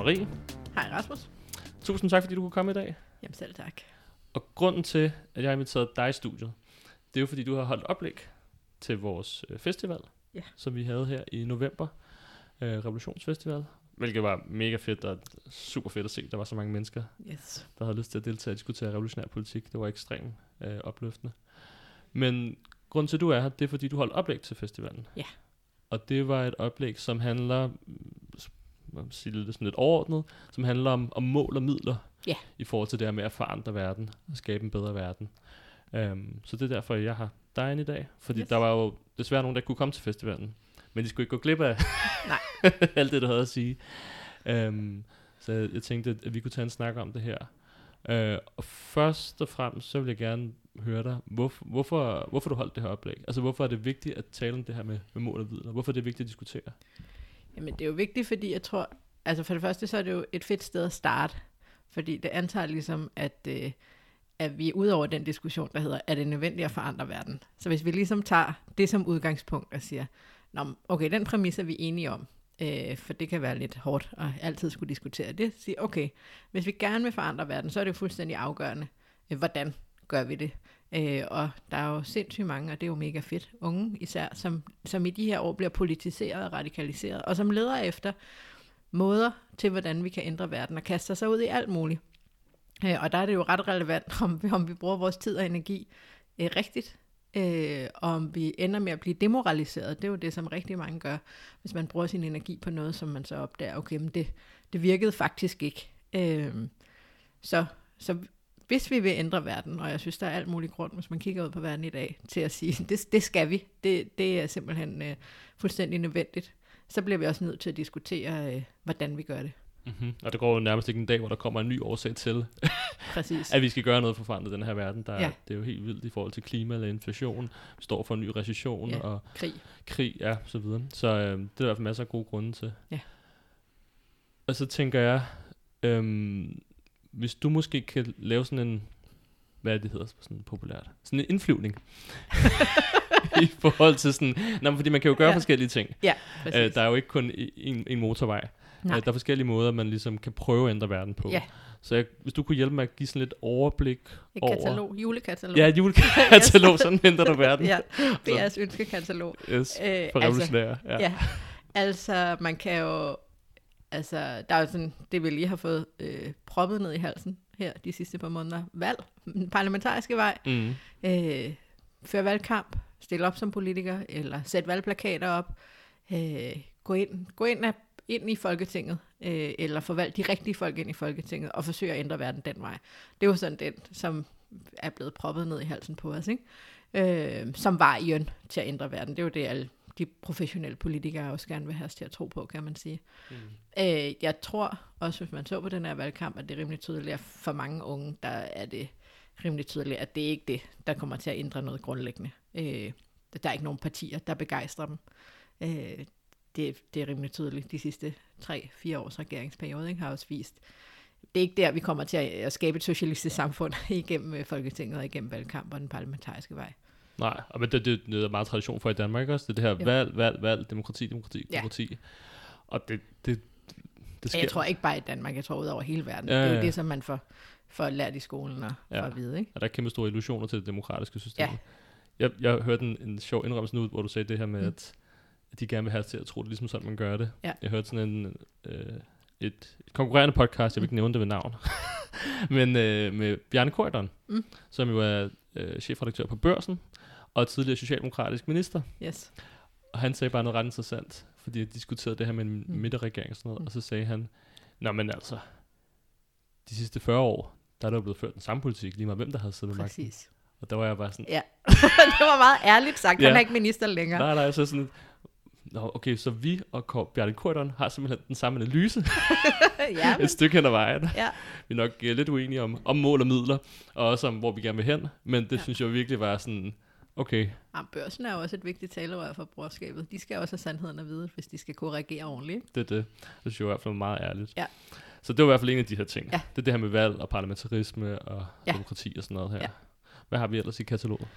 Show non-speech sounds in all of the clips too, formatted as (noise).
Hej Marie. Hej Rasmus. Tusind tak, fordi du kunne komme i dag. Jamen selv tak. Og grunden til, at jeg har inviteret dig i studiet, det er jo fordi, du har holdt oplæg til vores øh, festival, Ja. som vi havde her i november, øh, Revolutionsfestival, hvilket var mega fedt og super fedt at se. Der var så mange mennesker, Yes. der havde lyst til at deltage og diskutere revolutionær politik. Det var ekstremt øh, opløftende. Men grunden til, at du er her, det er fordi, du holdt oplæg til festivalen. Ja. Og det var et oplæg, som handler, man sige det sådan lidt overordnet, som handler om, om mål og midler Ja. i forhold til det her med at forandre verden og skabe en bedre verden. Um, så det er derfor, jeg har dig i dag. Fordi Yes. der var jo desværre nogen, der kunne komme til festivalen. Men de skulle ikke gå glip af (laughs) Nej. (laughs) alt det, du havde at sige. Um, så jeg, tænkte, at vi kunne tage en snak om det her. Uh, og først og fremmest, så vil jeg gerne høre dig, hvorfor, hvorfor, hvorfor du holdt det her oplæg. Altså, hvorfor er det vigtigt at tale om det her med, med mål og vidner? Hvorfor er det vigtigt at diskutere? Jamen det er jo vigtigt, fordi jeg tror, altså for det første så er det jo et fedt sted at starte, fordi det antager ligesom, at, øh, at vi er ud over den diskussion, der hedder, er det nødvendigt at forandre verden? Så hvis vi ligesom tager det som udgangspunkt og siger, Nå, okay, den præmis er vi enige om, øh, for det kan være lidt hårdt at altid skulle diskutere det, sige, okay, hvis vi gerne vil forandre verden, så er det jo fuldstændig afgørende, øh, hvordan gør vi det? Øh, og der er jo sindssygt mange, og det er jo mega fedt, unge især, som, som i de her år bliver politiseret og radikaliseret, og som leder efter måder til, hvordan vi kan ændre verden, og kaster sig ud i alt muligt. Øh, og der er det jo ret relevant, (laughs) om, vi- om vi bruger vores tid og energi øh, rigtigt, øh, og om vi ender med at blive demoraliseret. Det er jo det, som rigtig mange gør, hvis man bruger sin energi på noget, som man så opdager, okay, men det, det virkede faktisk ikke. Øh, så, så hvis vi vil ændre verden, og jeg synes, der er alt muligt grund, hvis man kigger ud på verden i dag, til at sige, (laughs) det, det skal vi. Det, det er simpelthen øh, fuldstændig nødvendigt. Så bliver vi også nødt til at diskutere, øh, hvordan vi gør det. Mm-hmm. Og det går jo nærmest ikke en dag, hvor der kommer en ny årsag til, (laughs) Præcis. at vi skal gøre noget for at forandre den her verden. Der, ja. Ja. Det er jo helt vildt i forhold til klima eller inflation. Vi står for en ny recession Ja. og Krig. krig, ja, så videre. Så øh, det er der i hvert fald masser af gode grunde til. Ja. Og så tænker jeg, øhm, hvis du måske kan lave sådan en, hvad er det hedder sådan populært, sådan en indflyvning. (laughs) I forhold til sådan, nej, fordi man kan jo gøre ja. Forskellige ting. Ja, præcis. Øh, der er jo ikke kun en, en motorvej. Nej. Øh, der er forskellige måder, man ligesom kan prøve at ændre verden på. Ja. Så jeg, hvis du kunne hjælpe mig at give sådan lidt overblik Et over... katalog, julekatalog. Ja, julekatalog, sådan (laughs) ændrer du verden. ja, BR's ønskekatalog. Yes, Øh, for altså, revolutionære. Ja. ja, altså man kan jo, altså der er jo sådan, det vi lige har fået øh, proppet ned i halsen her de sidste par måneder, valg, den parlamentariske vej, Mm. øh, føre valgkamp, stille op som politiker, eller sætte valgplakater op, øh, gå ind, gå ind, af, ind i Folketinget, øh, eller forvalte de rigtige folk ind i Folketinget, og forsøge at ændre verden den vej. Det er jo sådan den, som er blevet proppet ned i halsen på os, ikke? Øh, som var i til at ændre verden. Det er jo det, alle de professionelle politikere også gerne vil have os til at tro på, kan man sige. Mm. Øh, jeg tror også, hvis man så på den her valgkamp, at det er rimelig tydeligt, at for mange unge, der er det rimelig tydeligt, at det er ikke det, der kommer til at ændre noget grundlæggende. Øh, der er ikke nogen partier, der begejstrer dem. Øh, det, det er rimelig tydeligt. De sidste 3-4 års regeringsperiode ikke, har også vist, det er ikke der, vi kommer til at at skabe et socialistisk samfund (laughs) igennem øh, Folketinget og igennem valgkamp og den parlamentariske vej. Nej, men det, det, det er meget tradition for i Danmark også. Det er det her Jo. valg, valg, valg, demokrati, demokrati, Ja. demokrati. Og det, det, det sker. Jeg tror ikke bare i Danmark, jeg tror ud over hele verden. Ja, Ja, det er jo det, som man får, får lært i skolen og Ja. får at vide. Ikke? Og der er kæmpe store illusioner til det demokratiske system. Ja. Jeg, jeg hørte en, en sjov indrømmelse nu, hvor du sagde det her med, mm. Mm. at, at de gerne vil have til at tro, det ligesom sådan, man gør det. Ja. Jeg hørte sådan en, øh, et, et konkurrerende podcast, jeg vil ikke nævne det ved navn, (laughs) men øh, med Bjarne Korydon, Mm. som jo er øh, chefredaktør på Børsen, og tidligere socialdemokratisk minister. Yes. Og han sagde bare noget ret interessant, fordi jeg diskuterede det her med en Mm. midterregering og sådan noget, Mm. og så sagde han, Nå, men altså, de sidste 40 år, der er der jo blevet ført den samme politik, lige meget hvem der havde siddet med magten. Præcis. Og der var jeg bare sådan, Ja, (laughs) det var meget ærligt sagt. Ja. Han er ikke minister længere. nej, nej, så sådan, Nå, okay, så vi og Kor- Bjarne Korydon har simpelthen den samme analyse (laughs) ja, men, et stykke hen ad vejen. ja. Vi er nok uh, lidt uenige om, om mål og midler, og også om, hvor vi gerne vil hen, men det. Ja. synes jeg virkelig var sådan, okay, ja, børsen er jo også et vigtigt talerør for brugerskabet. De skal også have sandheden at vide, hvis de skal kunne reagere ordentligt. det er det. Det synes jeg i hvert fald meget ærligt. Ja. Så det var i hvert fald en af de her ting. Ja. Det er det her med valg og parlamentarisme og Ja. demokrati og sådan noget her. Ja. Hvad har vi ellers i kataloget?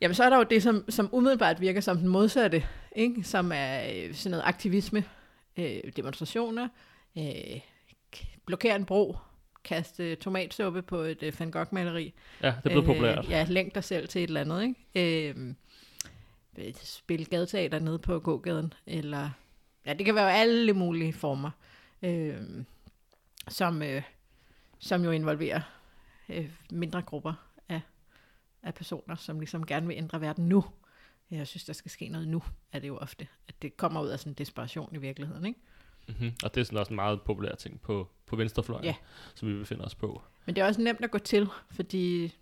Jamen, så er der jo det, som, som umiddelbart virker som den modsatte, ikke? som er øh, sådan noget aktivisme, øh, demonstrationer, øh, blokere en bro, kaste tomatsuppe på et øh, Van Gogh-maleri. Ja, det er blevet populært. Ja, lænk dig selv til et eller andet, ikke? Øh, spille gadeteater nede på gågaden, eller ja, det kan være alle mulige former, øh, som, øh, som jo involverer øh, mindre grupper af, af personer, som ligesom gerne vil ændre verden nu. Jeg synes, der skal ske noget nu, er det jo ofte. At det kommer ud af sådan en desperation i virkeligheden, ikke? Mm-hmm. Og det er sådan også en meget populær ting på, på venstrefløjen, Ja. som vi befinder os på. Men det er også nemt at gå til, fordi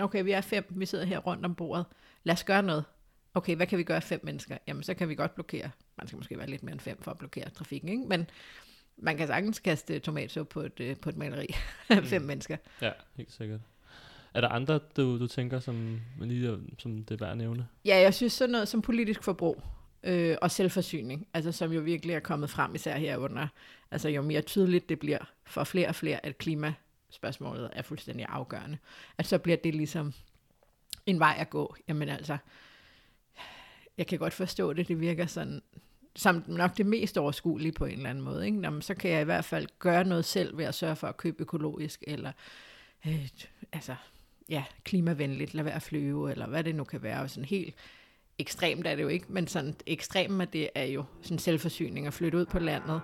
okay, vi er fem, vi sidder her rundt om bordet. Lad os gøre noget. Okay, hvad kan vi gøre fem mennesker? Jamen, så kan vi godt blokere. Man skal måske være lidt mere end fem for at blokere trafikken, ikke? Men man kan sagtens kaste tomatsuppe på et, øh, på et maleri. (laughs) fem mennesker. Ja, helt sikkert. Er der andre, du, du tænker, som, lige, som det er værd at nævne? Ja, jeg synes sådan noget som politisk forbrug øh, og selvforsyning, altså som jo virkelig er kommet frem især herunder. Altså jo mere tydeligt det bliver for flere og flere, at klimaspørgsmålet er fuldstændig afgørende, at så bliver det ligesom en vej at gå. Jamen altså, jeg kan godt forstå det, det virker sådan, som nok det mest overskuelige på en eller anden måde. Ikke? Jamen, så kan jeg i hvert fald gøre noget selv ved at sørge for at købe økologisk, eller øh, altså, ja, klimavenligt, lad være at flyve, eller hvad det nu kan være. Sådan helt ekstremt er det jo ikke, men sådan ekstremt af det er jo sådan selvforsyning at flytte ud på landet,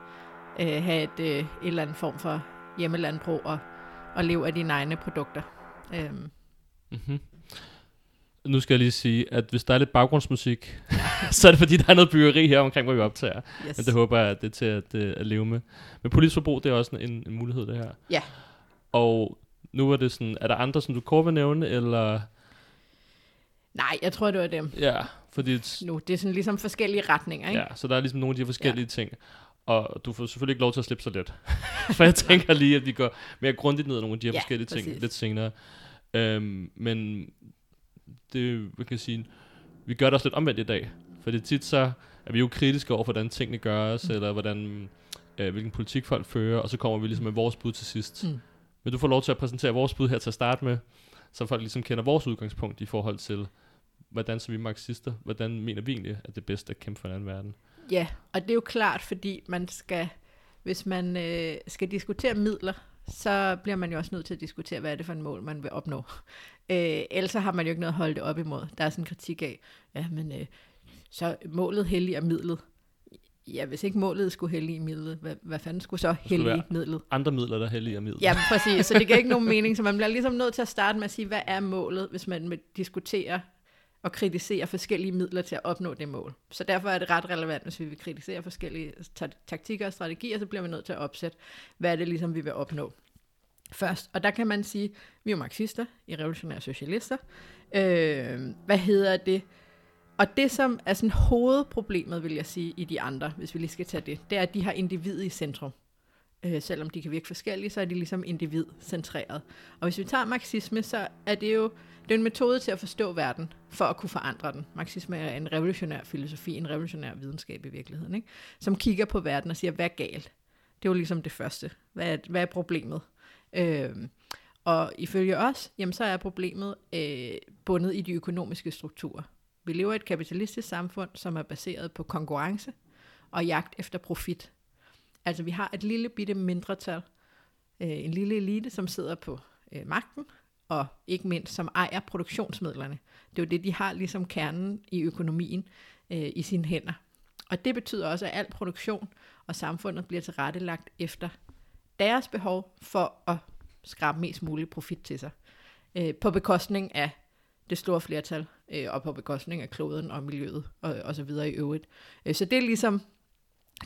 øh, have et, øh, et eller andet form for hjemmelandbrug og, og leve af dine egne produkter. Øhm, Mm-hmm. Nu skal jeg lige sige, at hvis der er lidt baggrundsmusik, (laughs) så er det fordi, der er noget byggeri her omkring, hvor vi optager. yes. Men det håber jeg, at det er til at, øh, at leve med. Men politisk forbrug, det er også en, en mulighed, det her. Ja. Og nu er det sådan, er der andre, som du kort vil nævne, eller... Nej, jeg tror, det var dem Ja, fordi... et- nu. Det er sådan ligesom forskellige retninger, ikke? Ja, så der er ligesom nogle af de forskellige ja. ting. Og du får selvfølgelig ikke lov til at slippe så let. (laughs) For jeg tænker lige, at vi går mere grundigt ned ad nogle af de her Ja, forskellige ting præcis. lidt senere. Øhm, men det, hvad kan jeg sige, vi gør det også lidt omvendt i dag. For det er tit så, er vi jo kritiske over, hvordan tingene gøres, mm. eller hvordan, øh, hvilken politik folk fører, og så kommer vi ligesom med vores bud til sidst. Mm. Men du får lov til at præsentere vores bud her til at starte med, så folk ligesom kender vores udgangspunkt i forhold til, hvordan så vi marxister, hvordan mener vi egentlig, at det er bedst at kæmpe for en anden verden. Ja, og det er jo klart, fordi man skal, hvis man øh, skal diskutere midler, så bliver man jo også nødt til at diskutere, hvad er det for en mål, man vil opnå. Øh, ellers har man jo ikke noget at holde det op imod. Der er sådan en kritik af, ja, men øh, så målet helliger midlet. Ja, hvis ikke målet skulle hellige midlet, hvad, hvad fanden skulle så hellige midlet? Andre midler, der helliger midler. Ja, præcis. Så det giver ikke nogen (laughs) mening. Så man bliver ligesom nødt til at starte med at sige, hvad er målet, hvis man vil diskutere og kritisere forskellige midler til at opnå det mål. Så derfor er det ret relevant, hvis vi vil kritisere forskellige ta- taktikker og strategier, så bliver man nødt til at opsætte, hvad er det ligesom, vi vil opnå først. Og der kan man sige, vi er marxister, i revolutionære socialister. Øh, hvad hedder det? Og det, som er sådan hovedproblemet, vil jeg sige, i de andre, hvis vi lige skal tage det, det er, at de har individet i centrum. Øh, selvom de kan virke forskellige, så er de ligesom individcentreret. Og hvis vi tager marxisme, så er det jo det er en metode til at forstå verden, for at kunne forandre den. Marxisme er en revolutionær filosofi, en revolutionær videnskab i virkeligheden, ikke? som kigger på verden og siger, hvad er galt? Det er jo ligesom det første. Hvad er, hvad er problemet? Øh, og ifølge os, jamen, så er problemet øh, bundet i de økonomiske strukturer. Vi lever i et kapitalistisk samfund, som er baseret på konkurrence og jagt efter profit. Altså vi har et lille bitte mindretal, øh, en lille elite, som sidder på øh, magten, og ikke mindst som ejer produktionsmidlerne. Det er jo det, de har ligesom kernen i økonomien øh, i sine hænder. Og det betyder også, at al produktion og samfundet bliver tilrettelagt efter deres behov for at skrabe mest mulig profit til sig. Øh, på bekostning af det store flertal, øh, og på bekostning af kloden og miljøet og, og så videre i øvrigt. Øh, så det er ligesom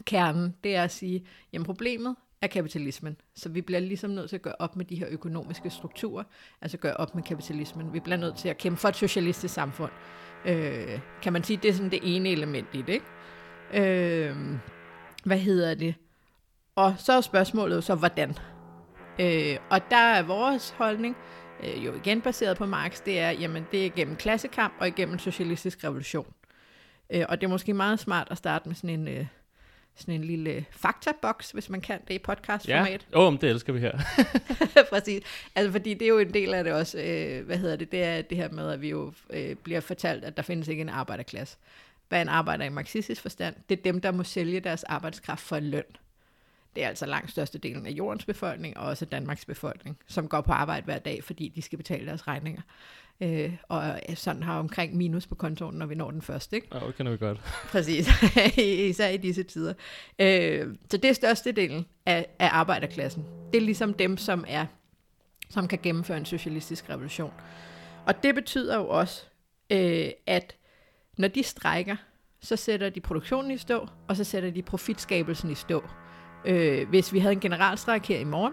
kernen, det er at sige, jamen problemet er kapitalismen. Så vi bliver ligesom nødt til at gøre op med de her økonomiske strukturer, altså gøre op med kapitalismen. Vi bliver nødt til at kæmpe for et socialistisk samfund. Øh, kan man sige, det er sådan det ene element i det, ikke? Øh, hvad hedder det? Og så er spørgsmålet så, hvordan? Øh, og der er vores holdning, øh, jo igen baseret på Marx, det er, jamen det er gennem klassekamp og igennem socialistisk revolution. Øh, og det er måske meget smart at starte med sådan en, øh, sådan en lille faktaboks, hvis man kan det i podcastformat. Ja, oh, det elsker vi her. (laughs) Præcis. Altså, fordi det er jo en del af det også, øh, hvad hedder det, det er det her med, at vi jo øh, bliver fortalt, at der findes ikke en arbejderklasse. Hvad en arbejder i marxistisk forstand? Det er dem, der må sælge deres arbejdskraft for en løn. Det er altså langt størstedelen af jordens befolkning, og også Danmarks befolkning, som går på arbejde hver dag, fordi de skal betale deres regninger. Øh, og sådan har omkring minus på kontoen, når vi når den første. Ikke? Ja, det kender vi godt. (laughs) Præcis, (laughs) især i disse tider. Øh, så det er størstedelen af, af arbejderklassen. Det er ligesom dem, som er som kan gennemføre en socialistisk revolution. Og det betyder jo også, øh, at når de strækker, så sætter de produktionen i stå, og så sætter de profitskabelsen i stå. Øh, hvis vi havde en generalstræk her i morgen,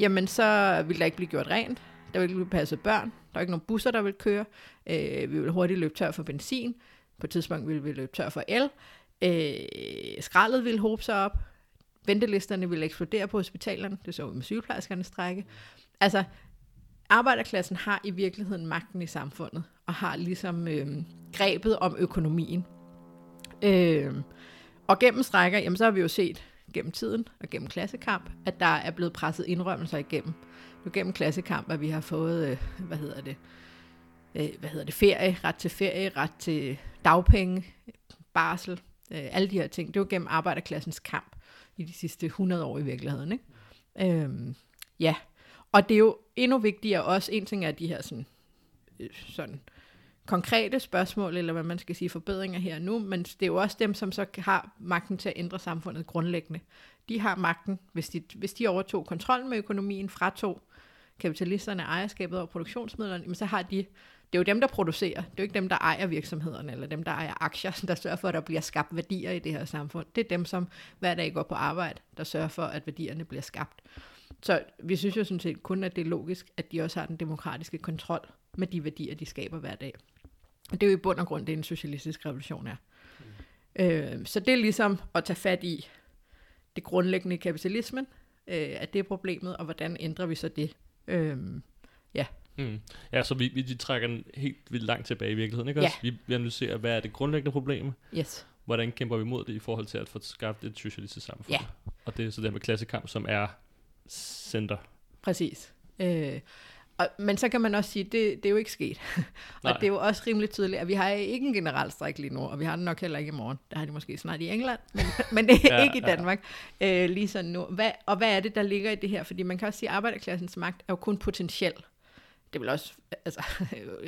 jamen så ville der ikke blive gjort rent, der ville ikke blive passet børn, der er ikke nogen busser, der vil køre, øh, vi vil hurtigt løbe tør for benzin, på et tidspunkt ville vi løbe tør for el, øh, skraldet ville hobe sig op, ventelisterne ville eksplodere på hospitalerne, det så vi med sygeplejerskernes strække. Altså, arbejderklassen har i virkeligheden magten i samfundet, og har ligesom øh, grebet om økonomien. Øh, og gennem strækker, jamen så har vi jo set gennem tiden og gennem klassekamp, at der er blevet presset indrømmelser igennem. Nu gennem klassekamp, at vi har fået, øh, hvad hedder det, øh, hvad hedder det, ferie, ret til ferie, ret til dagpenge, barsel, øh, alle de her ting. Det var gennem arbejderklassens kamp i de sidste 100 år i virkeligheden. Ikke? Øhm, ja, og det er jo endnu vigtigere også, en ting er de her sådan, øh, sådan konkrete spørgsmål, eller hvad man skal sige, forbedringer her nu, men det er jo også dem, som så har magten til at ændre samfundet grundlæggende. De har magten, hvis de, hvis de overtog kontrollen med økonomien, fratog kapitalisterne ejerskabet over produktionsmidlerne, jamen så har de, det er jo dem, der producerer, det er jo ikke dem, der ejer virksomhederne, eller dem, der ejer aktier, (laughs) der sørger for, at der bliver skabt værdier i det her samfund. Det er dem, som hver dag går på arbejde, der sørger for, at værdierne bliver skabt. Så vi synes jo sådan set kun, at det er logisk, at de også har den demokratiske kontrol med de værdier, de skaber hver dag. Det er jo i bund og grund, det en socialistisk revolution er. Mm. Øh, så det er ligesom at tage fat i det grundlæggende i kapitalismen, øh, at det er problemet, og hvordan ændrer vi så det? Øh, ja. Mm. Ja, så vi, vi de trækker den helt vildt langt tilbage i virkeligheden, ikke også? Vi, vi analyserer, hvad er det grundlæggende problem? Yes. Hvordan kæmper vi mod det i forhold til at få skabt et socialistisk samfund? Ja. Og det er så det med klassekamp, som er center. Præcis. Øh, og, men så kan man også sige, at det, det er jo ikke sket. (laughs) og det er jo også rimelig tydeligt, at vi har ikke en generalstræk lige nu, og vi har den nok heller ikke i morgen. Det har de måske snart i England, men, (laughs) men (laughs) det er ja, ikke i Danmark ja. øh, lige sådan nu. Hvad, og hvad er det, der ligger i det her? Fordi man kan også sige, at arbejderklassens magt er jo kun potentiel. Det er vel også altså,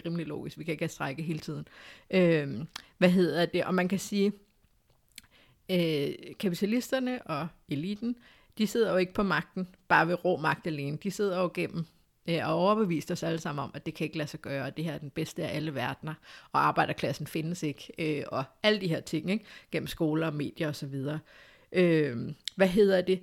rimelig logisk. Vi kan ikke have strække hele tiden. Øh, hvad hedder det? Og man kan sige, øh, kapitalisterne og eliten, de sidder jo ikke på magten bare ved rå magt alene. De sidder jo gennem Øh, og overbevist os alle sammen om, at det kan ikke lade sig gøre, og det her er den bedste af alle verdener, og arbejderklassen findes ikke, øh, og alle de her ting, ikke? gennem skoler, og medier osv. Øh, hvad hedder det?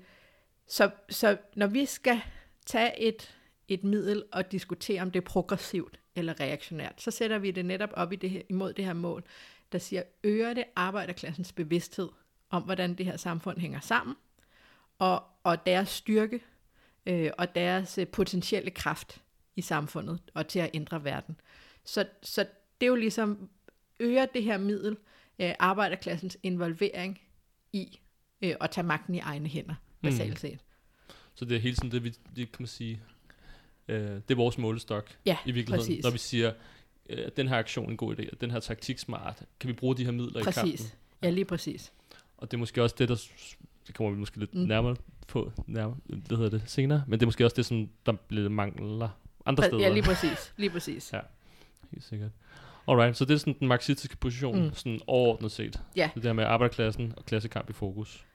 Så, så når vi skal tage et, et middel og diskutere, om det er progressivt eller reaktionært, så sætter vi det netop op i det her, imod det her mål, der siger, øger det arbejderklassens bevidsthed om, hvordan det her samfund hænger sammen, og, og deres styrke øh, og deres øh, potentielle kraft i samfundet og til at ændre verden. Så, så det er jo ligesom øger det her middel øh, arbejderklassens involvering i øh, at tage magten i egne hænder, mm. basalt set. Så det er hele tiden det, vi det kan man sige, øh, det er vores målestok ja, i virkeligheden, præcis. når vi siger, øh, den her aktion er en god idé, den her taktik smart, kan vi bruge de her midler præcis. i kampen? Ja, lige præcis. Og det er måske også det, der, det kommer vi måske lidt mm. nærmere på nærmere, det hedder det senere, men det er måske også det, som der bliver mangler andre steder. Ja, lige præcis. Lige præcis. ja, helt sikkert. Alright, så det er sådan den marxistiske position, mm. sådan overordnet set. Ja. Det der med arbejderklassen og klassekamp i fokus.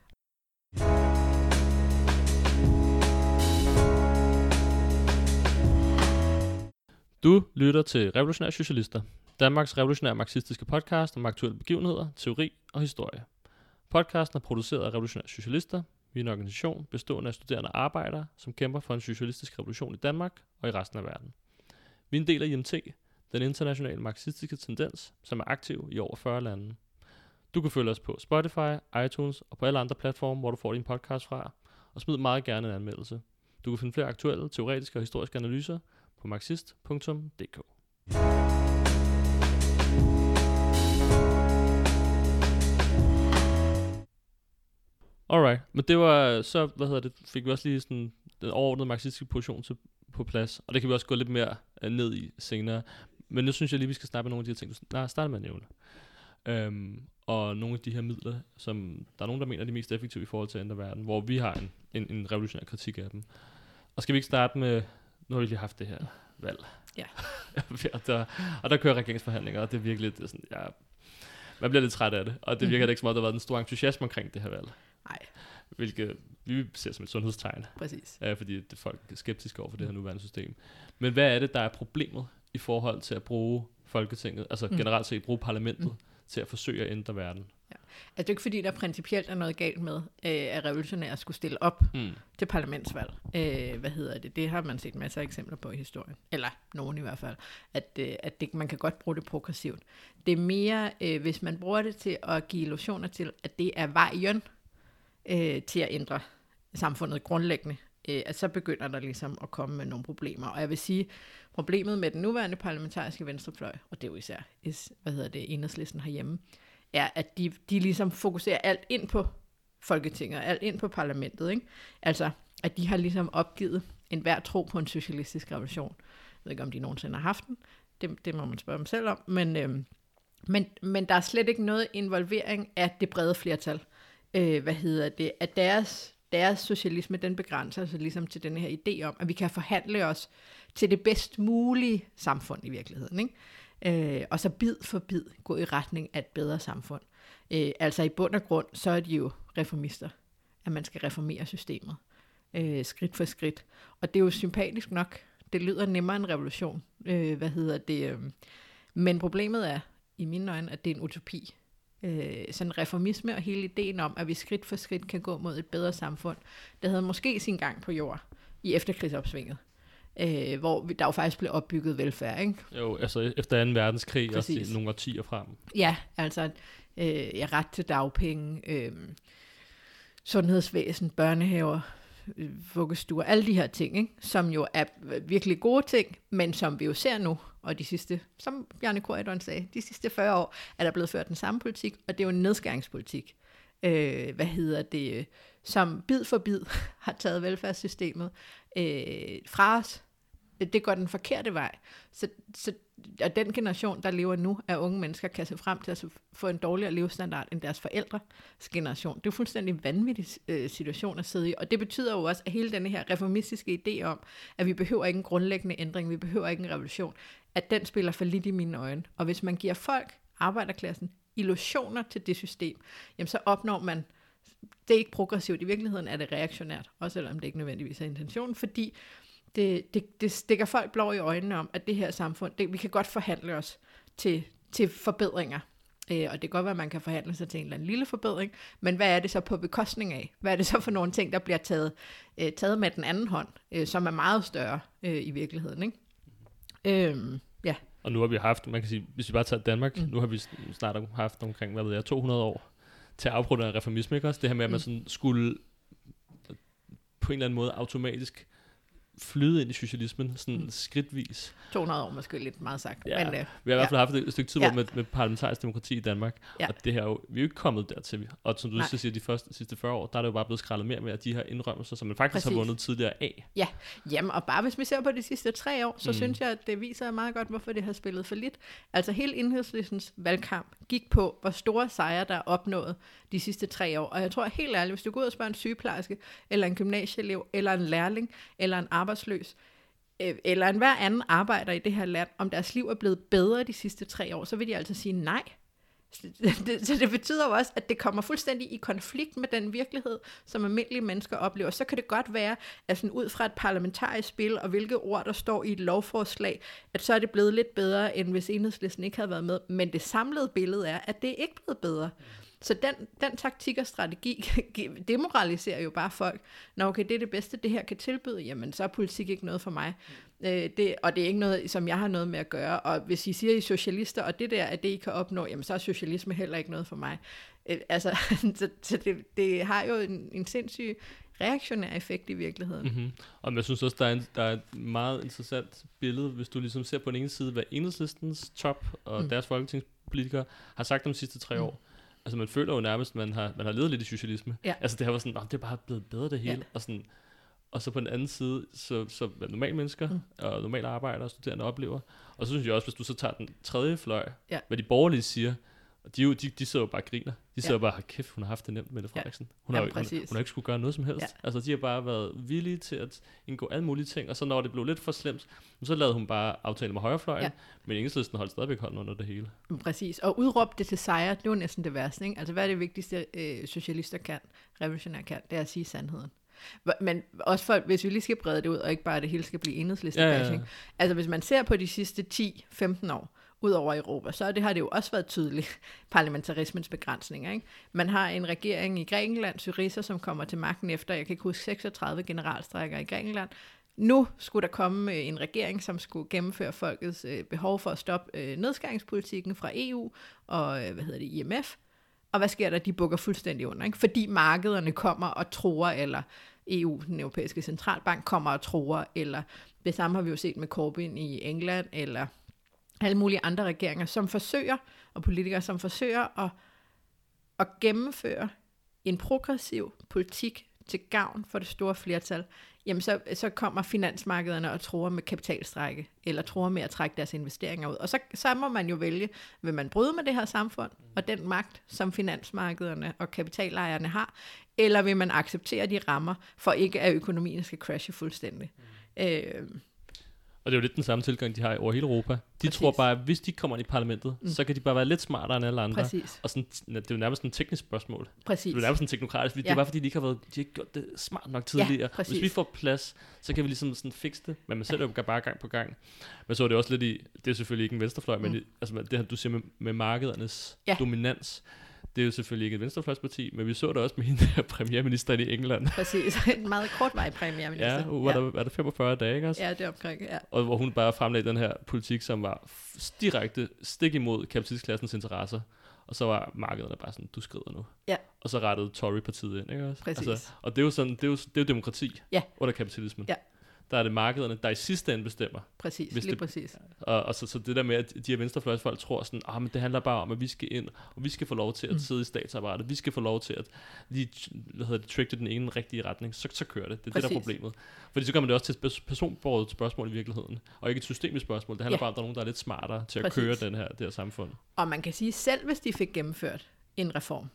Du lytter til Revolutionære Socialister, Danmarks revolutionære marxistiske podcast om aktuelle begivenheder, teori og historie. Podcasten er produceret af Revolutionære Socialister, vi er en organisation bestående af studerende og arbejdere, som kæmper for en socialistisk revolution i Danmark og i resten af verden. Vi er en del af IMT, den internationale marxistiske tendens, som er aktiv i over 40 lande. Du kan følge os på Spotify, iTunes og på alle andre platforme, hvor du får din podcast fra, og smid meget gerne en anmeldelse. Du kan finde flere aktuelle, teoretiske og historiske analyser på marxist.dk. Alright, men det var så, hvad hedder det, fik vi også lige sådan den overordnede marxistiske position til, på plads, og det kan vi også gå lidt mere uh, ned i senere. Men nu synes jeg lige, vi skal snakke med nogle af de her ting, du nej, starter med at nævne. Um, og nogle af de her midler, som der er nogen, der mener er de mest effektive i forhold til at ændre verden, hvor vi har en, en, en revolutionær kritik af dem. Og skal vi ikke starte med, nu har vi lige haft det her valg. Ja. (laughs) og, der, og der kører regeringsforhandlinger, og det er virkelig, det er sådan, ja, man bliver lidt træt af det, og det virker mm-hmm. ikke som om, der har været en stor entusiasme omkring det her valg. Nej. Hvilket vi ser som et sundhedstegn. Præcis. Ja, fordi det, folk er skeptiske over for det her nuværende system. Men hvad er det, der er problemet i forhold til at bruge Folketinget, altså mm. generelt set bruge parlamentet, mm. til at forsøge at ændre verden? Ja. Altså det er ikke fordi, der principielt er noget galt med, øh, at revolutionære skulle stille op mm. til parlamentsvalg. Øh, hvad hedder det? Det har man set masser af eksempler på i historien. Eller nogen i hvert fald. At, øh, at det, man kan godt bruge det progressivt. Det er mere, øh, hvis man bruger det til at give illusioner til, at det er vejen øh, til at ændre samfundet grundlæggende, øh, at så begynder der ligesom at komme med nogle problemer. Og jeg vil sige, problemet med den nuværende parlamentariske venstrefløj, og det er jo især, hvad hedder det, enhedslisten herhjemme, er, at de, de ligesom fokuserer alt ind på Folketinget, alt ind på parlamentet. Ikke? Altså, at de har ligesom opgivet en hver tro på en socialistisk revolution. Jeg ved ikke, om de nogensinde har haft den. Det, det må man spørge dem selv om. Men, øhm, men, men der er slet ikke noget involvering af det brede flertal. Øh, hvad hedder det? At deres, deres socialisme, den begrænser sig ligesom til den her idé om, at vi kan forhandle os til det bedst mulige samfund i virkeligheden. Ikke? øh, og så bid for bid gå i retning af et bedre samfund. Øh, altså i bund og grund, så er de jo reformister, at man skal reformere systemet øh, skridt for skridt. Og det er jo sympatisk nok. Det lyder nemmere end revolution. Øh, hvad hedder det? Øh. Men problemet er, i mine øjne, at det er en utopi. Øh, sådan reformisme og hele ideen om, at vi skridt for skridt kan gå mod et bedre samfund, det havde måske sin gang på jord i efterkrigsopsvinget øh, hvor der jo faktisk blev opbygget velfærd. Ikke? Jo, altså efter 2. verdenskrig Præcis. og nogle årtier frem. Ja, altså øh, ja, ret til dagpenge, øh, sundhedsvæsen, børnehaver, øh, vuggestuer, alle de her ting, ikke? som jo er virkelig gode ting, men som vi jo ser nu, og de sidste, som Bjarne Korydon sagde, de sidste 40 år er der blevet ført den samme politik, og det er jo en nedskæringspolitik. Øh, hvad hedder det? Som bid for bid (laughs) har taget velfærdssystemet øh, fra os, det går den forkerte vej. Så, så og den generation, der lever nu af unge mennesker, kan se frem til at få en dårligere levestandard end deres forældres generation. Det er jo fuldstændig vanvittig øh, situation at sidde i, og det betyder jo også, at hele denne her reformistiske idé om, at vi behøver ikke en grundlæggende ændring, vi behøver ikke en revolution, at den spiller for lidt i mine øjne. Og hvis man giver folk, arbejderklassen, illusioner til det system, jamen så opnår man det er ikke progressivt. I virkeligheden er det reaktionært, også selvom det ikke nødvendigvis er intentionen, fordi det, det, det stikker folk blå i øjnene om, at det her samfund, det, vi kan godt forhandle os til, til forbedringer. Øh, og det kan godt være, at man kan forhandle sig til en eller anden lille forbedring, men hvad er det så på bekostning af? Hvad er det så for nogle ting, der bliver taget, øh, taget med den anden hånd, øh, som er meget større øh, i virkeligheden? Ikke? Øhm, ja. Og nu har vi haft, man kan sige, hvis vi bare tager Danmark, mm. nu har vi snart haft omkring, hvad ved jeg, 200 år til at afprøve reformisme, ikke også? Det her med, at man mm. sådan skulle på en eller anden måde automatisk flyde ind i socialismen sådan mm. skridtvis. 200 år måske lidt meget sagt. Ja, men, uh, vi har i hvert fald ja. haft et stykke tid ja. med, med parlamentarisk demokrati i Danmark, ja. og det her jo, vi er jo ikke kommet dertil. Og som du siger, de første, sidste 40 år, der er det jo bare blevet skrællet mere med at de her indrømmelser, som man faktisk Præcis. har vundet tidligere af. Ja, jamen og bare hvis vi ser på de sidste tre år, så mm. synes jeg, at det viser meget godt, hvorfor det har spillet for lidt. Altså hele enhedslistens valgkamp gik på, hvor store sejre der er opnået de sidste tre år. Og jeg tror helt ærligt, hvis du går ud og spørger en sygeplejerske, eller en gymnasieelev, eller en lærling, eller en arbejdsløs, øh, eller enhver anden arbejder i det her land, om deres liv er blevet bedre de sidste tre år, så vil de altså sige nej. (laughs) Så det betyder jo også, at det kommer fuldstændig i konflikt med den virkelighed, som almindelige mennesker oplever. Så kan det godt være, at sådan ud fra et parlamentarisk spil, og hvilke ord, der står i et lovforslag, at så er det blevet lidt bedre, end hvis enhedslisten ikke havde været med. Men det samlede billede er, at det ikke er blevet bedre. Så den, den taktik og strategi (laughs) demoraliserer jo bare folk. Nå okay, det er det bedste, det her kan tilbyde, jamen så er politik ikke noget for mig. Mm. Øh, det, og det er ikke noget, som jeg har noget med at gøre. Og hvis I siger, I er socialister, og det der, at det I kan opnå, jamen så er socialisme heller ikke noget for mig. Øh, altså, (laughs) så, så det, det har jo en, en sindssyg reaktionær effekt i virkeligheden. Mm-hmm. Og jeg synes også, der er, en, der er et meget interessant billede, hvis du ligesom ser på den ene side, hvad enhedslistens top og mm. deres folketingspolitikere har sagt de sidste tre mm. år. Altså man føler jo nærmest, at man har, man har levet lidt i socialisme. Ja. Altså det her var sådan, det er bare blevet bedre det hele. Ja. Og, sådan, og så på den anden side, så, så normale mennesker mm. og normale arbejdere og studerende oplever. Og så synes jeg også, hvis du så tager den tredje fløj, ja. hvad de borgerlige siger, Og de, jo, de, de sidder jo bare og griner. De sidder Ja. bare, "Hold kæft, hun har haft det nemt, Mette Ja. Frederiksen. Hun, har, Jamen, jo- hun, hun har ikke skulle gøre noget som helst. Ja. Altså, de har bare været villige til at indgå alle mulige ting, og så når det blev lidt for slemt, så lavede hun bare aftale med højrefløjen, Ja. men enhedslisten holdt stadigvæk hånden under det hele. Mm, Præcis. Og udråbe det til sejr, det var næsten det værste. Ikke? Altså, hvad er det vigtigste, øh, socialister kan, revolutionære kan? Det er at sige sandheden. Men også for, hvis vi lige skal brede det ud, og ikke bare at det hele skal blive enhedslisten Ja, ja, ja. Altså, hvis man ser på de sidste 10-15 år, ud over Europa, så det har det jo også været tydeligt, (laughs) parlamentarismens begrænsninger. Ikke? Man har en regering i Grækenland, Syriza, som kommer til magten efter, jeg kan ikke huske, 36 generalstrækker i Grækenland. Nu skulle der komme øh, en regering, som skulle gennemføre folkets øh, behov for at stoppe øh, nedskæringspolitikken fra EU og hvad hedder det, IMF. Og hvad sker der? De bukker fuldstændig under, ikke? fordi markederne kommer og tror, eller EU, den europæiske centralbank, kommer og tror, eller det samme har vi jo set med Corbyn i England, eller alle mulige andre regeringer, som forsøger, og politikere, som forsøger at, at gennemføre en progressiv politik til gavn for det store flertal, jamen så, så kommer finansmarkederne og tror med kapitalstrække, eller tror med at trække deres investeringer ud. Og så, så må man jo vælge, vil man bryde med det her samfund, og den magt, som finansmarkederne og kapitalejerne har, eller vil man acceptere de rammer, for ikke at økonomien skal crashe fuldstændig. Øh, Og det er jo lidt den samme tilgang, de har over hele Europa. De Præcis. tror bare, at hvis de kommer ind i parlamentet, Mm. så kan de bare være lidt smartere end alle andre. præcis, Og sådan, det er jo nærmest en teknisk spørgsmål. præcis. Det er jo nærmest en teknokratisk, fordi ja. det Ja. er bare fordi, de ikke har, været, de har ikke gjort det smart nok tidligere. præcis. Hvis vi får plads, så kan vi ligesom sådan fikse det. Men man sætter jo bare gang på gang. Men så er det også lidt i, det er selvfølgelig ikke en venstrefløj, mm. men i, altså det her, du siger med, med markedernes ja. Ja. dominans, det er jo selvfølgelig ikke et venstrefløjsparti, men vi så det også med hende der premierministeren i England. Præcis. (laughs) En meget kortvarig premierminister. Ja, var der, var der 45 dage, ikke også? ja, det er omkring, ja. Og hvor hun bare fremlagde den her politik, som var direkte stik imod kapitalistklassens interesser. Og så var markederne bare sådan, du skrider nu. Ja. Og så rettede Tory-partiet ind, ikke også? Altså, Præcis. og det er jo sådan, det er jo, det er jo demokrati Ja. under kapitalismen. Ja. Der er det markederne, der i sidste ende bestemmer. Præcis, Hvis lige det- præcis. Og, og så, så det der med, at de her venstrefløjsfolk tror sådan, ah, men det handler bare om, at vi skal ind, og vi skal få lov til at Mm. sidde i statsapparatet, vi skal få lov til at lige, hvad hedder det, trick det den ene rigtige retning, så, så kører det. Det er det, der er Præcis. problemet. Fordi så man det også til et pers- personbordet spørgsmål i virkeligheden, og ikke et systemisk spørgsmål. Det handler Ja. bare om, at der er nogen, der er lidt smartere til at Præcis. køre den her, det her samfund. Og man kan sige, selv hvis de fik gennemført en reform,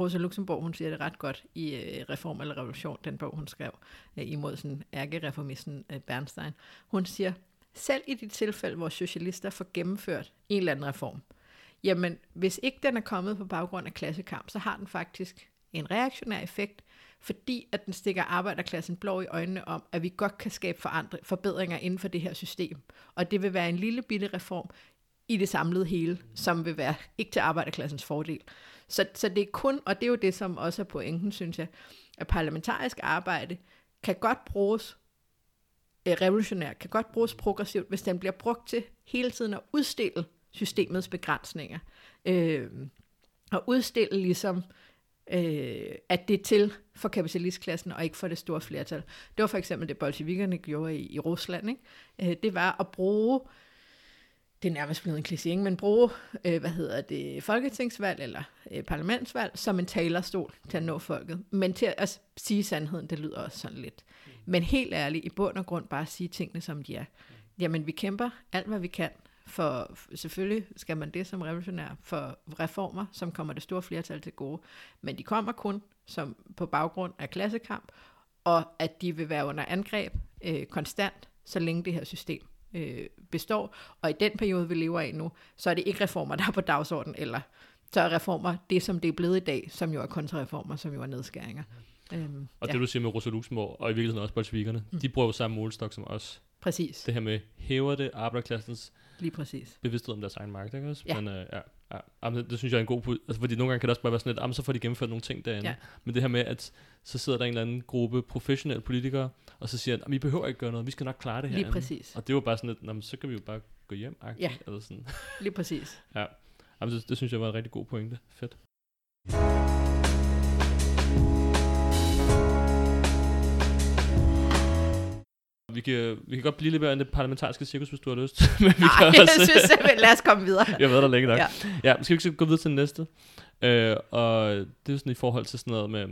Rosa Luxemburg, hun siger det ret godt i øh, Reform eller Revolution, den bog, hun skrev øh, imod sådan ærkereformisten øh, Bernstein. Hun siger, selv i de tilfælde, hvor socialister får gennemført en eller anden reform, jamen hvis ikke den er kommet på baggrund af klassekamp, så har den faktisk en reaktionær effekt, fordi at den stikker arbejderklassen blå i øjnene om, at vi godt kan skabe forandre, forbedringer inden for det her system. Og det vil være en lille bitte reform i det samlede hele, som vil være ikke til arbejderklassens fordel. Så, så det er kun, og det er jo det, som også er pointen, synes jeg, at parlamentarisk arbejde kan godt bruges øh, revolutionært, kan godt bruges progressivt, hvis den bliver brugt til hele tiden at udstille systemets begrænsninger. Øh, og udstille ligesom, øh, at det er til for kapitalistklassen og ikke for det store flertal. Det var for eksempel det, bolsjevikerne gjorde i, i Rusland. Ikke? Øh, det var at bruge det er nærmest blevet en kliché, ikke? men bruge, øh, hvad hedder det, folketingsvalg eller øh, parlamentsvalg som en talerstol til at nå folket. Men til at, altså, sige sandheden, det lyder også sådan lidt. Men helt ærligt, i bund og grund bare sige tingene, som de er. Jamen, vi kæmper alt, hvad vi kan, for selvfølgelig skal man det som revolutionær, for reformer, som kommer det store flertal til gode. Men de kommer kun som på baggrund af klassekamp, og at de vil være under angreb øh, konstant, så længe det her system øh, består. Og i den periode, vi lever i nu, så er det ikke reformer, der er på dagsordenen, eller så er reformer det, som det er blevet i dag, som jo er kontrareformer, som jo er nedskæringer. Øhm, Og ja, det du siger med Rosa Luxemburg, og i virkeligheden også bolsjevikerne, mm. de bruger jo samme målestok som os. præcis. Det her med, hæver det arbejderklassens Lige præcis. bevidsthed om deres egen magt, ikke også? Ja. Men øh, ja, ja. Jamen, det, synes jeg er en god pu- altså, fordi nogle gange kan det også bare være sådan lidt, jamen, så får de gennemført nogle ting derinde. Ja. Men det her med, at så sidder der en eller anden gruppe professionelle politikere, og så siger, at vi behøver ikke gøre noget, vi skal nok klare det her. Lige præcis. Og det var bare sådan lidt, "Nå, men så kan vi jo bare gå hjem, Ja. eller sådan. Lige præcis. Ja. Jamen, det, det, synes jeg var en rigtig god pointe. Fedt. Vi kan, vi kan godt blive lidt mere end det parlamentariske cirkus, hvis du har lyst. (laughs) Men vi Nej, kan jeg også, synes simpelthen, lad os komme videre. jeg været der længe nok. Ja. Ja. skal vi ikke gå videre til den næste? Øh, og det er jo sådan i forhold til sådan noget med,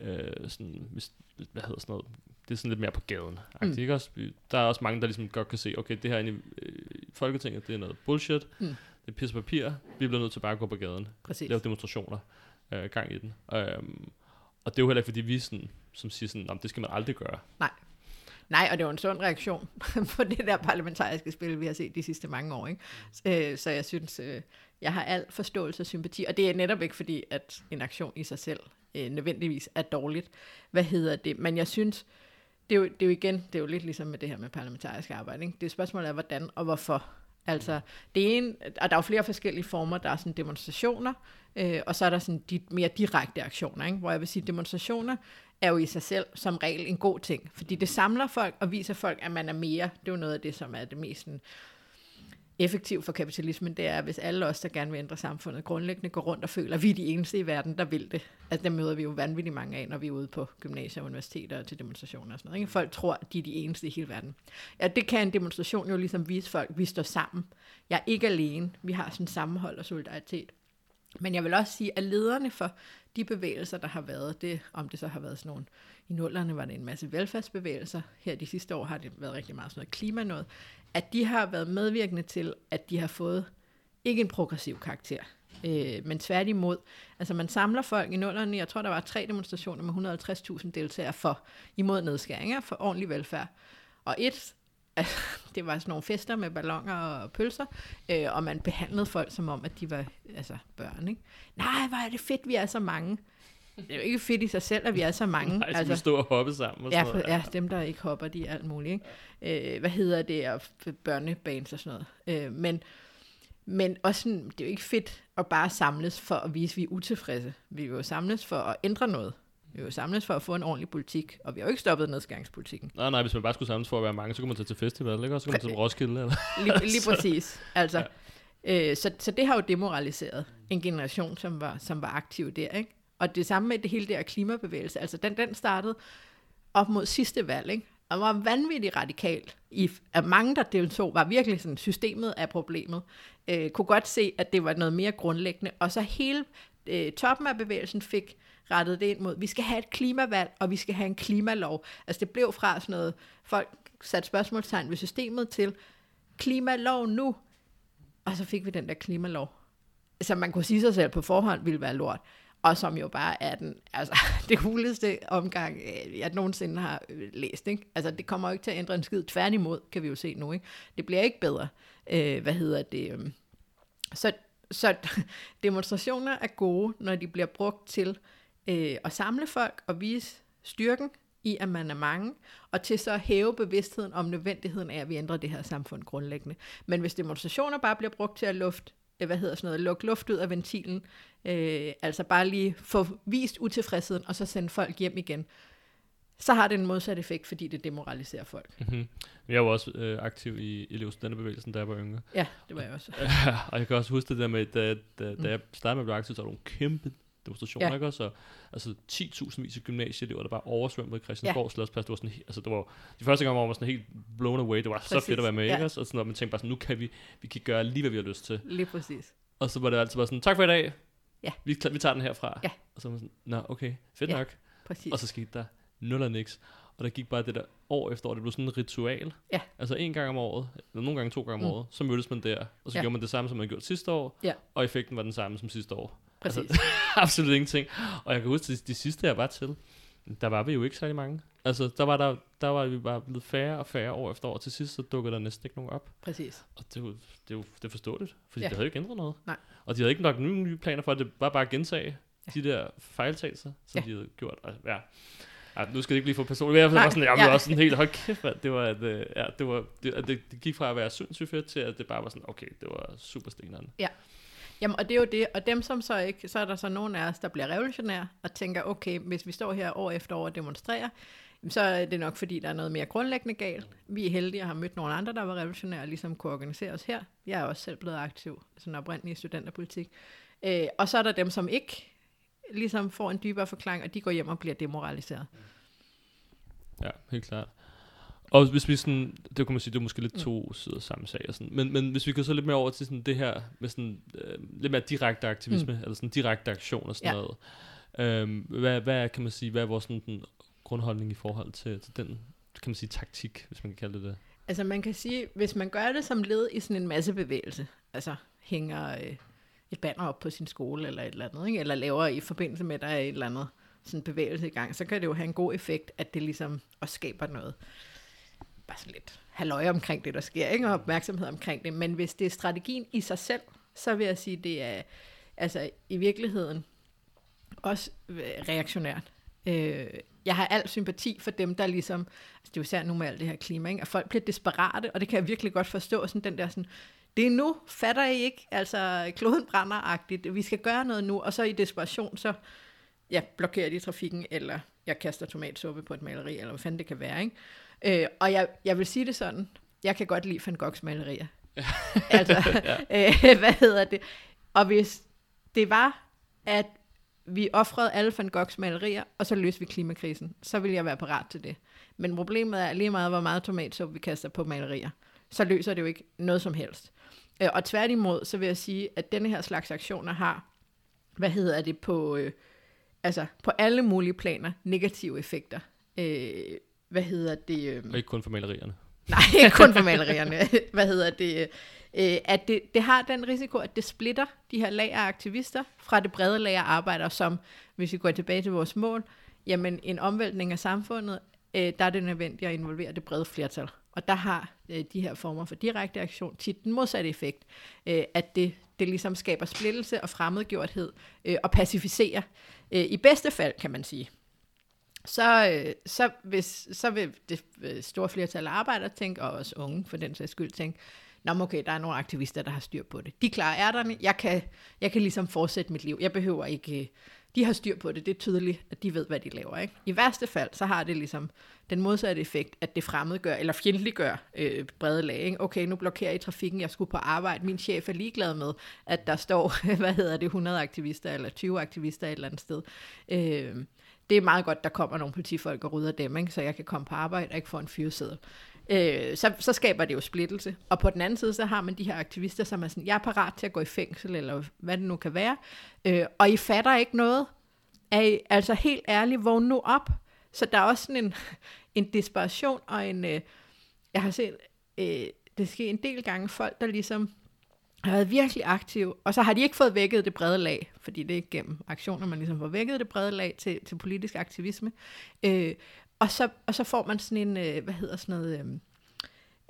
øh, sådan, hvis, hvad hedder sådan noget, det er sådan lidt mere på gaden. Mm. Ikke også? Der er også mange, der ligesom godt kan se, okay, det her inde i øh, Folketinget, det er noget bullshit. Mm. det er pisse papir, vi bliver nødt til bare at gå på gaden, Præcis. lave demonstrationer, øh, gang i den. Øhm, og det er jo heller ikke, fordi vi sådan, som siger sådan, "Nå, men det skal man aldrig gøre. Nej, Nej, og det var en sund reaktion (laughs) på det der parlamentariske spil, vi har set de sidste mange år. Ikke? Øh, så jeg synes, øh, jeg har al forståelse og sympati, og det er netop ikke fordi, at en aktion i sig selv øh, nødvendigvis er dårligt. Hvad hedder det? Men jeg synes, det er, jo, det er jo igen, det er jo lidt ligesom med det her med parlamentarisk arbejde. Ikke? Det er hvordan og hvorfor. Altså, det ene, og der er jo flere forskellige former. Der er sådan demonstrationer, øh, og så er der sådan de mere direkte aktioner, ikke? hvor jeg vil sige, demonstrationer er jo i sig selv som regel en god ting, fordi det samler folk og viser folk, at man er mere. Det er jo noget af det, som er det mest sådan, effektivt for kapitalismen, det er, hvis alle os, der gerne vil ændre samfundet, grundlæggende går rundt og føler, at vi er de eneste i verden, der vil det. Altså, dem møder vi jo vanvittigt mange af, når vi er ude på gymnasier og universiteter og til demonstrationer og sådan noget. Ikke? Folk tror, at de er de eneste i hele verden. Ja, det kan en demonstration jo ligesom vise folk, vi står sammen. Jeg er ikke alene. Vi har sådan sammenhold og solidaritet. Men jeg vil også sige, at lederne for de bevægelser, der har været, det, om det så har været sådan nogle, i nullerne var det en masse velfærdsbevægelser, her de sidste år har det været rigtig meget sådan noget klima noget, at de har været medvirkende til, at de har fået ikke en progressiv karakter, øh, men tværtimod. Altså man samler folk i nullerne, jeg tror der var tre demonstrationer med 150.000 deltagere for, imod nedskæringer, for ordentlig velfærd. Og et, altså, (laughs) det var sådan nogle fester med ballonger og pølser, øh, og man behandlede folk som om, at de var altså, børn. Ikke? Nej, hvor er det fedt, vi er så mange. Det er jo ikke fedt i sig selv, at vi er så mange. (laughs) Nej, altså, vi stå og hoppe sammen og Ja, sådan for, noget. ja, dem der ikke hopper, de er alt muligt. Ikke? Øh, hvad hedder det, og børnebands og sådan noget. Øh, men, men også sådan, det er jo ikke fedt at bare samles for at vise, at vi er utilfredse. Vi vil jo samles for at ændre noget. Jo samles for at få en ordentlig politik, og vi har jo ikke stoppet nedskæringspolitikken. Nej, nej, hvis man bare skulle samles for at være mange, så kunne man tage til festival, ikke? Og så kunne man tage til Roskilde, eller? Lige, lige (laughs) præcis. Altså, øh, så, så det har jo demoraliseret en generation, som var, som var aktiv der. Ikke? Og det samme med det hele der klimabevægelse. Altså, den, den startede op mod sidste valg, ikke? og var vanvittigt radikal. I, at mange, der deltog, var virkelig sådan, systemet af problemet. Øh, kunne godt se, at det var noget mere grundlæggende. Og så hele øh, toppen af bevægelsen fik rettet det ind mod, vi skal have et klimavalg, og vi skal have en klimalov. Altså det blev fra sådan noget, folk satte spørgsmålstegn ved systemet til, klimalov nu, og så fik vi den der klimalov, som man kunne sige sig selv på forhånd ville være lort, og som jo bare er den, altså, (laughs) det huleste omgang, øh, jeg nogensinde har øh, læst. Ikke? Altså, det kommer jo ikke til at ændre en skid. Tværtimod, kan vi jo se nu. Ikke? Det bliver ikke bedre. Øh, hvad hedder det? Øhm, så, så (laughs) demonstrationer er gode, når de bliver brugt til øh, at samle folk og vise styrken i, at man er mange, og til så at hæve bevidstheden om nødvendigheden af, at vi ændrer det her samfund grundlæggende. Men hvis demonstrationer bare bliver brugt til at luft, øh, hvad hedder sådan noget, lukke luft ud af ventilen, øh, altså bare lige få vist utilfredsheden, og så sende folk hjem igen, så har det en modsat effekt, fordi det demoraliserer folk. Mm-hmm. Jeg var også øh, aktiv i elevstudenterbevægelsen, da jeg var yngre. Ja, det var jeg også. (laughs) og jeg kan også huske det der med, da, da, da jeg startede med at blive aktiv, så var der nogle kæmpe demonstrationer, Ja. ikke også? Og, altså 10.000 vis af gymnasieelever, der bare oversvømmede Christiansborg ja. Slotsplads. Det var sådan, altså det var, de første gang var man sådan helt blown away. Det var så Præcis, fedt at være med, ja. ikke også? Og sådan, og man tænkte bare sådan, nu kan vi, vi kan gøre lige, hvad vi har lyst til. Lige præcis. Og så var det altid bare sådan, tak for i dag. Ja. Vi, tager- vi tager den herfra. Ja. Og så var man sådan, nå okay, fedt Ja. nok. præcis. Og så skete der nul og niks. Og der gik bare det der år efter år, det blev sådan et ritual. Ja. Altså en gang om året, eller nogle gange to gange om Mm. året, så mødtes man der. Og så Ja. gjorde man det samme, som man gjorde sidste år. Ja. Og effekten var den samme som sidste år. Præcis. Altså, (laughs) absolut ingenting. Og jeg kan huske, de, de sidste jeg var til, der var vi jo ikke særlig mange. Altså, der var, der, der var vi bare blevet færre og færre år efter år. Til sidst, så dukkede der næsten ikke nogen op. præcis. Og det det det er forståeligt, fordi Ja. ja. det havde ikke ændret noget. Nej. Og de havde ikke nok nye, nye planer for, at det var bare at gentage Ja. de der fejltagelser, som Ja. de havde gjort. Og, ja. Ja, nu skal det ikke blive for personligt. Jeg var sådan, jeg ja. blev også sådan helt, hold kæft, mand. Det var, at, øh, ja, det, var, det, det, det, gik fra at være sindssygt fedt til, at det bare var sådan, okay, det var super stenerne. Jamen, og det er jo det, og dem som så ikke, så er der så nogen af os, der bliver revolutionære, og tænker, okay, hvis vi står her år efter år og demonstrerer, så er det nok, fordi der er noget mere grundlæggende galt. Vi er heldige at have mødt nogle andre, der var revolutionære, og ligesom kunne organisere os her. Jeg er også selv blevet aktiv, sådan oprindelig i studenterpolitik. Øh, og så er der dem, som ikke ligesom får en dybere forklaring, og de går hjem og bliver demoraliseret. Ja, helt klart. Og hvis vi sådan, det kunne man sige, det er måske lidt to sider samme sag, og sådan. Men, men hvis vi går så lidt mere over til sådan det her, med sådan, øh, lidt mere direkte aktivisme, mm. eller sådan direkte aktion og sådan Ja. noget. Øhm, hvad, hvad kan man sige, hvad er vores sådan, den grundholdning i forhold til, til den, kan man sige, taktik, hvis man kan kalde det det? Altså man kan sige, hvis man gør det som led i sådan en masse bevægelse, altså hænger øh, et banner op på sin skole eller et eller andet, ikke? eller laver i forbindelse med, at der er et eller andet sådan bevægelse i gang, så kan det jo have en god effekt, at det ligesom også skaber noget, bare sådan lidt halvøje omkring det, der sker, ikke? og opmærksomhed omkring det. Men hvis det er strategien i sig selv, så vil jeg sige, det er altså i virkeligheden også øh, reaktionært. Øh, jeg har al sympati for dem, der ligesom, altså det er jo især nu med alt det her klima, ikke? at folk bliver desperate, og det kan jeg virkelig godt forstå, sådan den der sådan, det er nu, fatter I ikke, altså kloden brænder-agtigt, vi skal gøre noget nu, og så i desperation, så ja, blokerer de trafikken, eller jeg kaster tomatsuppe på et maleri, eller hvad fanden det kan være, ikke? Øh, og jeg, jeg vil sige det sådan, jeg kan godt lide Van Goghs malerier. (laughs) altså, (laughs) øh, hvad hedder det? Og hvis det var, at vi offrede alle Van Goghs malerier, og så løste vi klimakrisen, så ville jeg være parat til det. Men problemet er lige meget, hvor meget tomatsuppe vi kaster på malerier. Så løser det jo ikke noget som helst. Øh, og tværtimod, så vil jeg sige, at denne her slags aktioner har, hvad hedder det, på, øh, altså på alle mulige planer, negative effekter. Øh, hvad hedder det? Øh, og ikke kun for malerierne. Nej, ikke kun for malerierne. (laughs) hvad hedder det? Øh, at det, det har den risiko, at det splitter de her lag af aktivister fra det brede lag af arbejdere, som, hvis vi går tilbage til vores mål, jamen en omvæltning af samfundet, øh, der er det nødvendigt at involvere det brede flertal. Og der har øh, de her former for direkte aktion tit den modsatte effekt, øh, at det, det ligesom skaber splittelse og fremmedgjorthed øh, og pacificerer. Øh, I bedste fald, kan man sige. Så, øh, så, hvis, så vil det øh, store flertal af arbejdere tænke, og også unge for den sags skyld tænke, Nå, okay, der er nogle aktivister, der har styr på det. De klarer ærterne, jeg kan, jeg kan ligesom fortsætte mit liv. Jeg behøver ikke... Øh, de har styr på det, det er tydeligt, at de ved, hvad de laver. Ikke? I værste fald, så har det ligesom den modsatte effekt, at det fremmedgør, eller fjendtliggør øh, brede lag. Ikke? Okay, nu blokerer I trafikken, jeg skulle på arbejde, min chef er ligeglad med, at der står, (laughs) hvad hedder det, 100 aktivister, eller 20 aktivister et eller andet sted. Øh, det er meget godt, der kommer nogle politifolk og rydder dem, ikke? så jeg kan komme på arbejde og ikke få en fyreseddel øh, så, så skaber det jo splittelse. Og på den anden side, så har man de her aktivister, som er sådan, jeg er parat til at gå i fængsel, eller hvad det nu kan være, øh, og I fatter ikke noget. Er I, altså helt ærligt, vågn nu op. Så der er også sådan en, (laughs) en desperation, og en, øh, jeg har set, øh, det sker en del gange, folk, der ligesom har været virkelig aktive, og så har de ikke fået vækket det brede lag, fordi det er gennem aktioner, man ligesom får vækket det brede lag til, til politisk aktivisme. Øh, og så, og så får man sådan en, øh, hvad hedder sådan noget,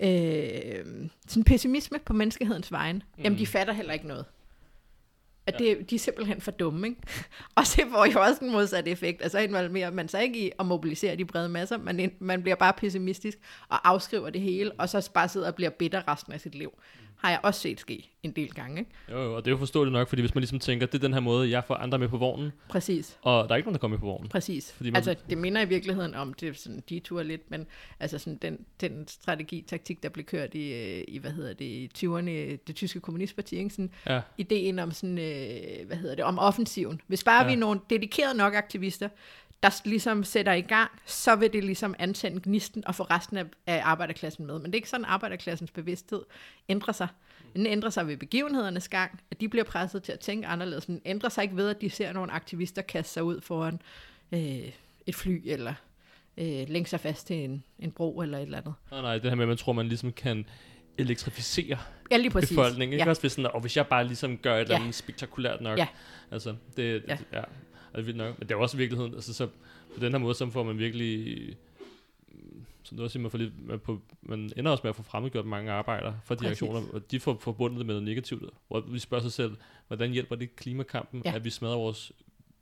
øh, øh, sådan pessimisme på menneskehedens vegne. Mm. Jamen, de fatter heller ikke noget. At ja. det, de er simpelthen for dumme, ikke? (laughs) og så får jo også en modsat effekt. Altså involverer man sig ikke i at mobilisere de brede masser, man, man bliver bare pessimistisk og afskriver det hele, og så bare sidder og bliver bitter resten af sit liv har jeg også set ske en del gange. Ikke? Jo, jo, og det er jo forståeligt nok, fordi hvis man ligesom tænker, det er den her måde, jeg får andre med på vognen. Præcis. Og der er ikke nogen, der kommer med på vognen. Præcis. Fordi man... Altså, det minder i virkeligheden om, det er sådan de tur lidt, men altså sådan den, den strategi, taktik, der blev kørt i, øh, i hvad hedder det, i 20'erne, det tyske kommunistparti, ikke? Sådan, ja. ideen om sådan, øh, hvad hedder det, om offensiven. Hvis bare ja. vi er nogle dedikerede nok aktivister, der ligesom sætter i gang, så vil det ligesom antænde gnisten og få resten af, af arbejderklassen med. Men det er ikke sådan, at arbejderklassens bevidsthed ændrer sig. Den ændrer sig ved begivenhedernes gang, at de bliver presset til at tænke anderledes. Den ændrer sig ikke ved, at de ser nogle aktivister kaste sig ud foran øh, et fly, eller øh, længe sig fast til en, en bro, eller et eller andet. Nej, nej, det her med, at man tror, man ligesom kan elektrificere ja, lige præcis. befolkningen. Ikke? Ja. Også hvis, sådan, og hvis jeg bare ligesom gør et eller andet spektakulært nok. Ja. Altså, det, ja. ja. Og det er vildt nok. Men det er også i virkeligheden, altså så på den her måde, så får man virkelig, som du også siger, man, får lidt, man, på, man ender også med at få fremmedgjort mange arbejder for de Præcis. aktioner, og de får forbundet det med noget negativt. Hvor vi spørger sig selv, hvordan hjælper det klimakampen, ja. at vi smadrer vores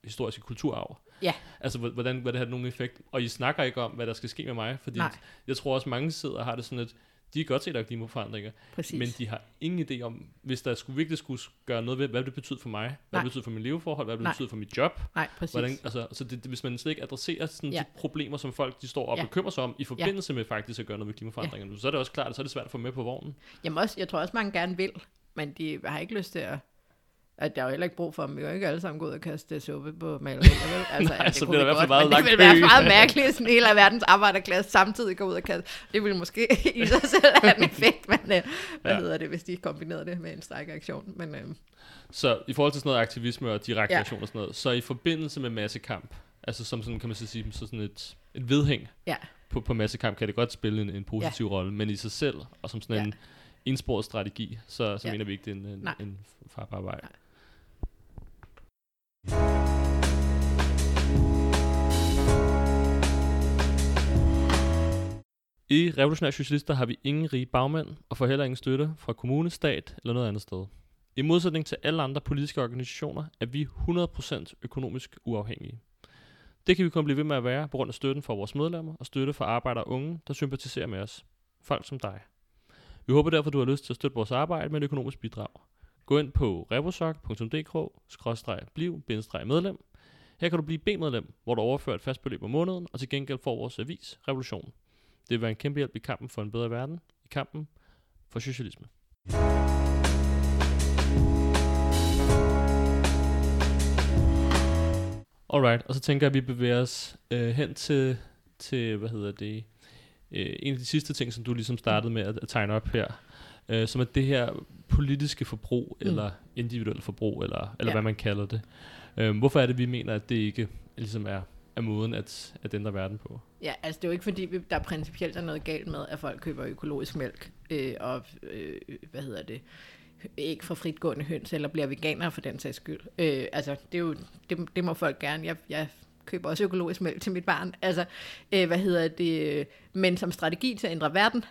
historiske kulturarv? Ja. Altså, hvordan, hvad det har nogen effekt? Og I snakker ikke om, hvad der skal ske med mig, fordi Nej. jeg tror også, mange sidder og har det sådan, at de kan godt se, at der er klimaforandringer, Præcis. men de har ingen idé om, hvis der skulle virkelig skulle gøre noget ved, hvad det betyder for mig, hvad Nej. det betyder for mit leveforhold, hvad det Nej. betyder for mit job. Nej, præcis. Hvordan, altså, så det, hvis man slet ikke adresserer sådan ja. de problemer, som folk de står og ja. bekymrer sig om, i forbindelse ja. med faktisk at gøre noget ved klimaforandringerne, ja. så er det også klart, at så er det svært at få med på vognen. Jamen også, jeg tror også, mange gerne vil, men de har ikke lyst til at at der er jo heller ikke brug for dem. Vi kan jo ikke alle sammen gå ud og kaste suppe på malerier. Vel? (laughs) Altså, Nej, ja, det så bliver det i hvert fald meget langt Det ville være meget mærkeligt, at sådan hele af verdens arbejderklasse samtidig går ud og kaste. Det ville måske (laughs) i sig selv have en effekt, men øh, hvad ja. hedder det, hvis de kombinerede det med en strækkeaktion. Men, øh. Så i forhold til sådan noget aktivisme og direkte ja. aktion og sådan noget, så i forbindelse med massekamp, altså som sådan, kan man så sige, så sådan et, et vedhæng, ja. på, på massekamp kan det godt spille en, en positiv ja. rolle, men i sig selv, og som sådan ja. en indsporet strategi, så, så ja. mener vi ikke, det er en, en, en farbar vej. Nej. I Revolutionære Socialister har vi ingen rige bagmænd, og får heller ingen støtte fra kommune, stat eller noget andet sted. I modsætning til alle andre politiske organisationer, er vi 100% økonomisk uafhængige. Det kan vi kun blive ved med at være på grund af støtten fra vores medlemmer og støtte fra arbejdere og unge, der sympatiserer med os. Folk som dig. Vi håber derfor, du har lyst til at støtte vores arbejde med et økonomisk bidrag. Gå ind på rebosok.dk-bliv-medlem. Her kan du blive B-medlem, hvor du overfører et fast beløb om måneden, og til gengæld får vores avis Revolution. Det vil være en kæmpe hjælp i kampen for en bedre verden, i kampen for socialisme. Alright, og så tænker jeg, at vi bevæger os øh, hen til, til, hvad hedder det, øh, en af de sidste ting, som du ligesom startede med at, at tegne op her, øh, som er det her politiske forbrug, mm. eller individuelle forbrug, eller, eller ja. hvad man kalder det. Øh, hvorfor er det, vi mener, at det ikke ligesom er, er måden at, at ændre verden på? Ja, altså det er jo ikke fordi, der principielt er noget galt med, at folk køber økologisk mælk, øh, og øh, hvad hedder det, æg fra fritgående høns, eller bliver veganere for den sags skyld. Øh, altså, det, er jo, det, det må folk gerne. Jeg, jeg køber også økologisk mælk til mit barn. Altså, øh, hvad hedder det? Men som strategi til at ændre verden,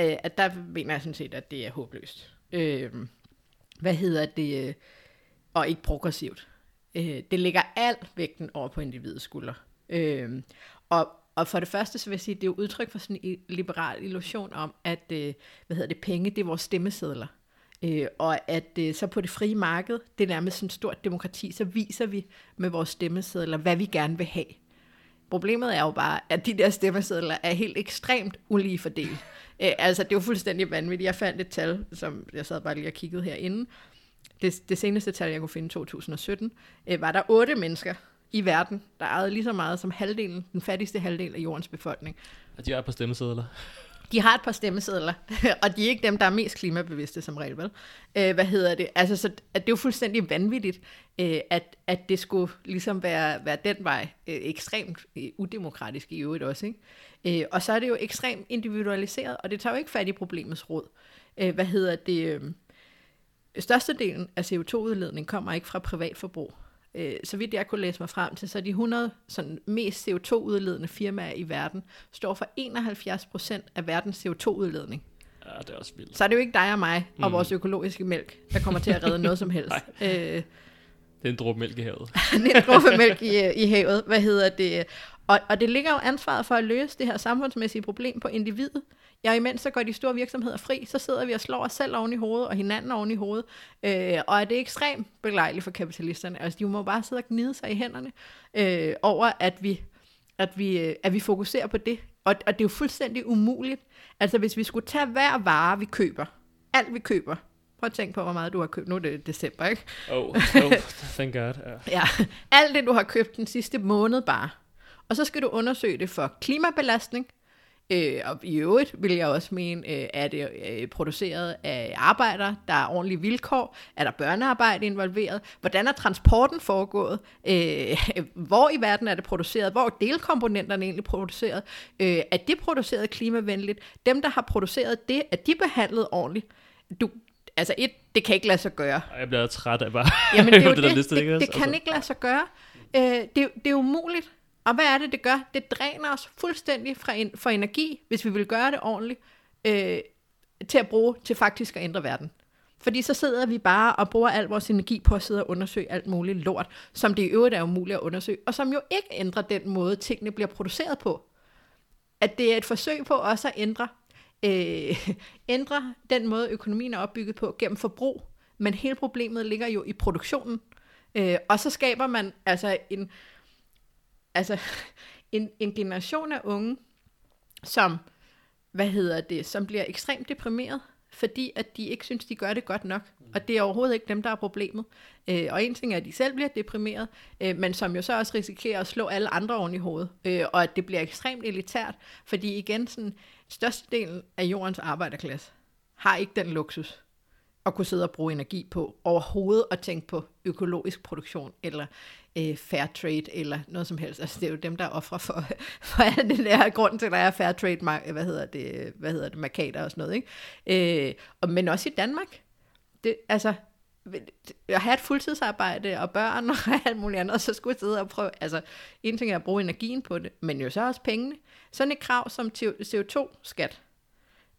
øh, at der mener jeg sådan set, at det er håbløst. Øh, hvad hedder det? Og ikke progressivt. Øh, det ligger al vægten over på individets skulder. Øh, og, og for det første, så vil jeg sige, at det er jo udtryk for sådan en liberal illusion om, at øh, hvad hedder det, penge, det er vores stemmesedler. Øh, og at øh, så på det frie marked, det er nærmest sådan et stort demokrati, så viser vi med vores stemmesedler, hvad vi gerne vil have. Problemet er jo bare, at de der stemmesedler er helt ekstremt ulige fordelt. Øh, altså, det er jo fuldstændig vanvittigt. Jeg fandt et tal, som jeg sad bare lige og kiggede herinde. Det, det seneste tal, jeg kunne finde 2017, øh, var der otte mennesker i verden, der ejede lige så meget som halvdelen, den fattigste halvdel af jordens befolkning. Og de er på stemmesedler. De har et par stemmesedler, (laughs) og de er ikke dem, der er mest klimabevidste som regel, vel? Øh, hvad hedder det? Altså, så, at det er jo fuldstændig vanvittigt, øh, at, at det skulle ligesom være, være den vej. Øh, ekstremt øh, udemokratisk i øvrigt også, ikke? Øh, og så er det jo ekstremt individualiseret, og det tager jo ikke fat i problemets råd. Øh, hvad hedder det? Øh, størstedelen af CO2-udledning kommer ikke fra privatforbrug øh, så vidt jeg kunne læse mig frem til, så de 100 sådan, mest CO2-udledende firmaer i verden står for 71 procent af verdens CO2-udledning. Ja, det er også vildt. Så er det jo ikke dig og mig og mm. vores økologiske mælk, der kommer til at redde noget som helst. (laughs) øh, det er en dråbe mælk i havet. (laughs) det er en dråbe mælk i, i havet. Hvad hedder det? Og, og det ligger jo ansvaret for at løse det her samfundsmæssige problem på individet. Ja, imens så går de store virksomheder fri, så sidder vi og slår os selv oven i hovedet, og hinanden oven i hovedet. Øh, og er det ekstremt belejligt for kapitalisterne. Altså, de må bare sidde og gnide sig i hænderne øh, over, at vi, at, vi, øh, at vi fokuserer på det. Og, og det er jo fuldstændig umuligt. Altså, hvis vi skulle tage hver vare, vi køber, alt vi køber, Prøv at tænke på, hvor meget du har købt. Nu er det december, ikke? Oh, oh (laughs) thank God. Yeah. ja, alt det, du har købt den sidste måned bare. Og så skal du undersøge det for klimabelastning, Øh, og i øvrigt vil jeg også mene, øh, er det øh, produceret af arbejdere, der er ordentlige vilkår, er der børnearbejde involveret, hvordan er transporten foregået, øh, (laughs) hvor i verden er det produceret, hvor er delkomponenterne egentlig produceret, øh, er det produceret klimavenligt, dem der har produceret det, er de behandlet ordentligt, du, altså et, det kan ikke lade sig gøre. Jeg bliver træt af bare Jamen, (laughs) det, er jo det, det, liste, det, det, det kan altså. ikke lade sig gøre. Øh, det, det er umuligt. Og hvad er det, det gør? Det dræner os fuldstændig fra en, for energi, hvis vi vil gøre det ordentligt, øh, til at bruge til faktisk at ændre verden. Fordi så sidder vi bare og bruger al vores energi på at sidde og undersøge alt muligt lort, som det i øvrigt er umuligt at undersøge, og som jo ikke ændrer den måde, tingene bliver produceret på. At det er et forsøg på også at ændre, øh, (laughs) ændre den måde, økonomien er opbygget på gennem forbrug. Men hele problemet ligger jo i produktionen. Øh, og så skaber man altså en, altså, (laughs) en, en generation af unge, som, hvad hedder det, som bliver ekstremt deprimeret, fordi at de ikke synes, de gør det godt nok. Og det er overhovedet ikke dem, der er problemet. Øh, og en ting er, at de selv bliver deprimeret, øh, men som jo så også risikerer at slå alle andre oven i hovedet. Øh, og at det bliver ekstremt elitært, fordi igen, sådan, størstedelen af jordens arbejderklasse har ikke den luksus. at kunne sidde og bruge energi på overhovedet at tænke på økologisk produktion eller øh, fair trade eller noget som helst. Altså det er jo dem, der er ofre for, (laughs) for alle den der grund til, at der er fair trade, hvad hedder det, hvad hedder det, markader og sådan noget. Ikke? Øh, og, men også i Danmark. Det, altså, at have et fuldtidsarbejde og børn (laughs) og alt muligt andet, og så skulle jeg sidde og prøve, altså en ting er at bruge energien på det, men jo så også pengene. Sådan et krav som CO2-skat,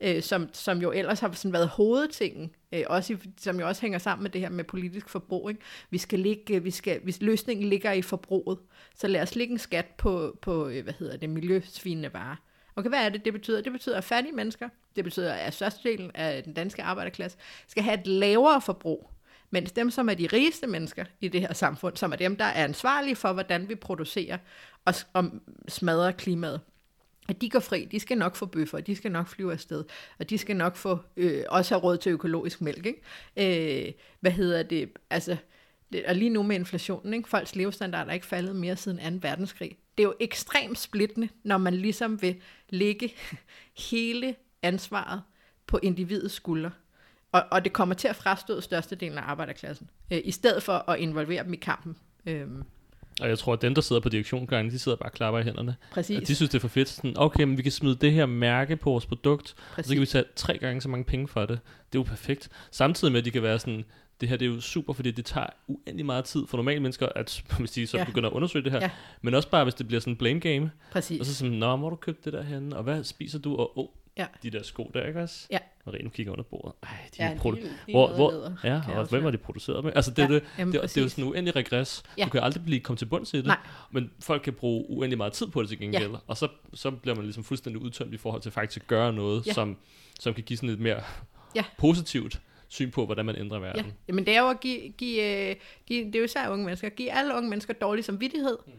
øh, som, som jo ellers har sådan været hovedtingen, øh, også i, som jo også hænger sammen med det her med politisk forbrug. Ikke? Vi skal ligge, øh, vi skal, hvis løsningen ligger i forbruget, så lad os lægge en skat på, på øh, hvad hedder det, miljøsvinende varer. Okay, hvad er det, det betyder? Det betyder, at fattige mennesker, det betyder, at størstedelen af den danske arbejderklasse, skal have et lavere forbrug. Mens dem, som er de rigeste mennesker i det her samfund, som er dem, der er ansvarlige for, hvordan vi producerer og, og smadrer klimaet, at de går fri, de skal nok få bøffer, de skal nok flyve afsted, og de skal nok få øh, også have råd til økologisk mælk. Ikke? Øh, hvad hedder det? Altså, det, og lige nu med inflationen, ikke? folks levestandard er ikke faldet mere siden 2. verdenskrig. Det er jo ekstremt splittende, når man ligesom vil lægge (laughs) hele ansvaret på individets skuldre. Og, og det kommer til at frastøde størstedelen af arbejderklassen, øh, i stedet for at involvere dem i kampen. Øh, og jeg tror, at dem, der sidder på direktionsgangen, de sidder bare og klapper i hænderne. Præcis. Og de synes, det er for fedt. Sådan, okay, men vi kan smide det her mærke på vores produkt, Præcis. og så kan vi tage tre gange så mange penge for det. Det er jo perfekt. Samtidig med, at de kan være sådan, det her det er jo super, fordi det tager uendelig meget tid for normale mennesker, at (laughs) hvis de så ja. begynder at undersøge det her. Ja. Men også bare, hvis det bliver sådan en blame game. Præcis. Og så sådan, nå, hvor du købt det der henne, og hvad spiser du, og oh, ja. de der sko der, ikke også? Ja. Marie, nu kigger under bordet. Ej, de ja, er produ- de, hvor, hvor, leder, ja, og hvem var de produceret med? Altså, det, ja, det, jamen, det, det, er jo sådan en uendelig regress. Ja. Du kan aldrig blive komme til bunds i det, Nej. men folk kan bruge uendelig meget tid på det til gengæld, ja. og så, så bliver man ligesom fuldstændig udtømt i forhold til faktisk at gøre noget, ja. som, som kan give sådan lidt mere ja. positivt syn på, hvordan man ændrer verden. Ja, Jamen, det er jo at give, give, øh, give, det er jo især unge mennesker, give alle unge mennesker dårlig samvittighed, mm.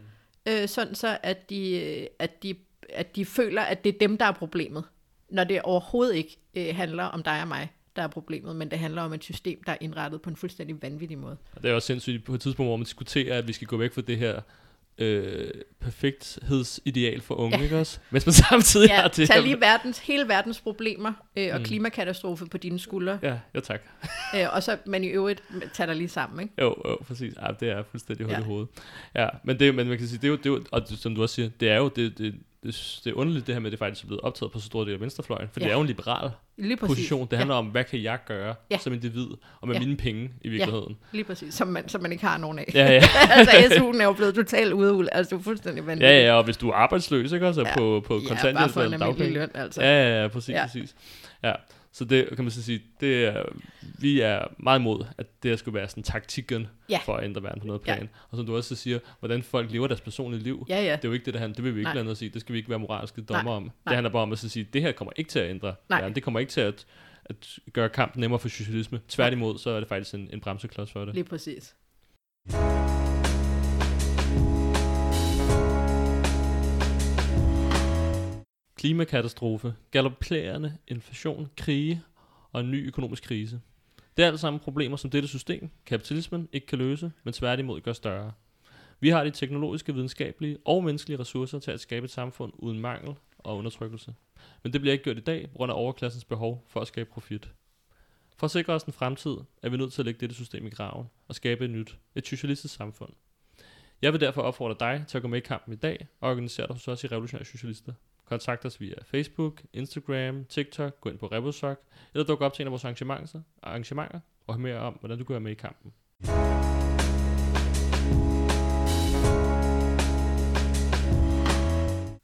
øh, sådan så, at de, øh, at, de, at de føler, at det er dem, der er problemet når det overhovedet ikke øh, handler om dig og mig, der er problemet, men det handler om et system, der er indrettet på en fuldstændig vanvittig måde. Og det er også sindssygt på et tidspunkt, hvor man diskuterer, at vi skal gå væk fra det her øh, perfekthedsideal for unge, ja. ikke også? Hvis man samtidig (laughs) ja, har det tag lige verdens, hele verdens problemer øh, og mm. klimakatastrofe på dine skuldre. Ja, ja tak. (laughs) øh, og så, men i øvrigt, tager dig lige sammen, ikke? Jo, jo, præcis. Ja, det er fuldstændig hul ja. i hovedet. Ja, men, det, men man kan sige, det er jo, det er jo og som du også siger, det er jo, det, det, det, det er underligt det her med, at det faktisk er blevet optaget på så stor del af venstrefløjen, for ja. det er jo en liberal lige position. Det handler ja. om, hvad kan jeg gøre ja. som individ, og med ja. mine penge i virkeligheden. Ja, lige præcis, som man, som man ikke har nogen af. Ja, ja. (laughs) altså SU'en er jo blevet totalt ude altså du er fuldstændig vanvittig. Ja, ja, og hvis du er arbejdsløs, ikke også, ja. på, på kontanthjælp eller dagpenge. Løn, altså. Ja, ja, ja, præcis, ja. præcis. Ja. Så det kan man så sige, det er, vi er meget imod, at det skulle være sådan taktikken ja. for at ændre verden på noget plan. Ja. Og som du også siger, hvordan folk lever deres personlige liv, ja, ja. det er jo ikke det, der handler. Det vil vi ikke lade at sige. Det skal vi ikke være moralske dommer Nej. om. Nej. Det handler bare om at så sige, det her kommer ikke til at ændre Nej. verden. Det kommer ikke til at, at gøre kampen nemmere for socialisme. Tværtimod, så er det faktisk en, en bremseklods for det. Lige præcis. Klimakatastrofe, galopperende inflation, krige og en ny økonomisk krise. Det er alle sammen problemer, som dette system, kapitalismen, ikke kan løse, men tværtimod gør større. Vi har de teknologiske, videnskabelige og menneskelige ressourcer til at skabe et samfund uden mangel og undertrykkelse. Men det bliver ikke gjort i dag på grund af overklassens behov for at skabe profit. For at sikre os en fremtid, er vi nødt til at lægge dette system i graven og skabe et nyt, et socialistisk samfund. Jeg vil derfor opfordre dig til at gå med i kampen i dag og organisere dig hos os i Revolutionære Socialister. Kontakt os via Facebook, Instagram, TikTok, gå ind på Rebusok, eller duk op til en af vores arrangementer, arrangementer og hør mere om, hvordan du kan være med i kampen.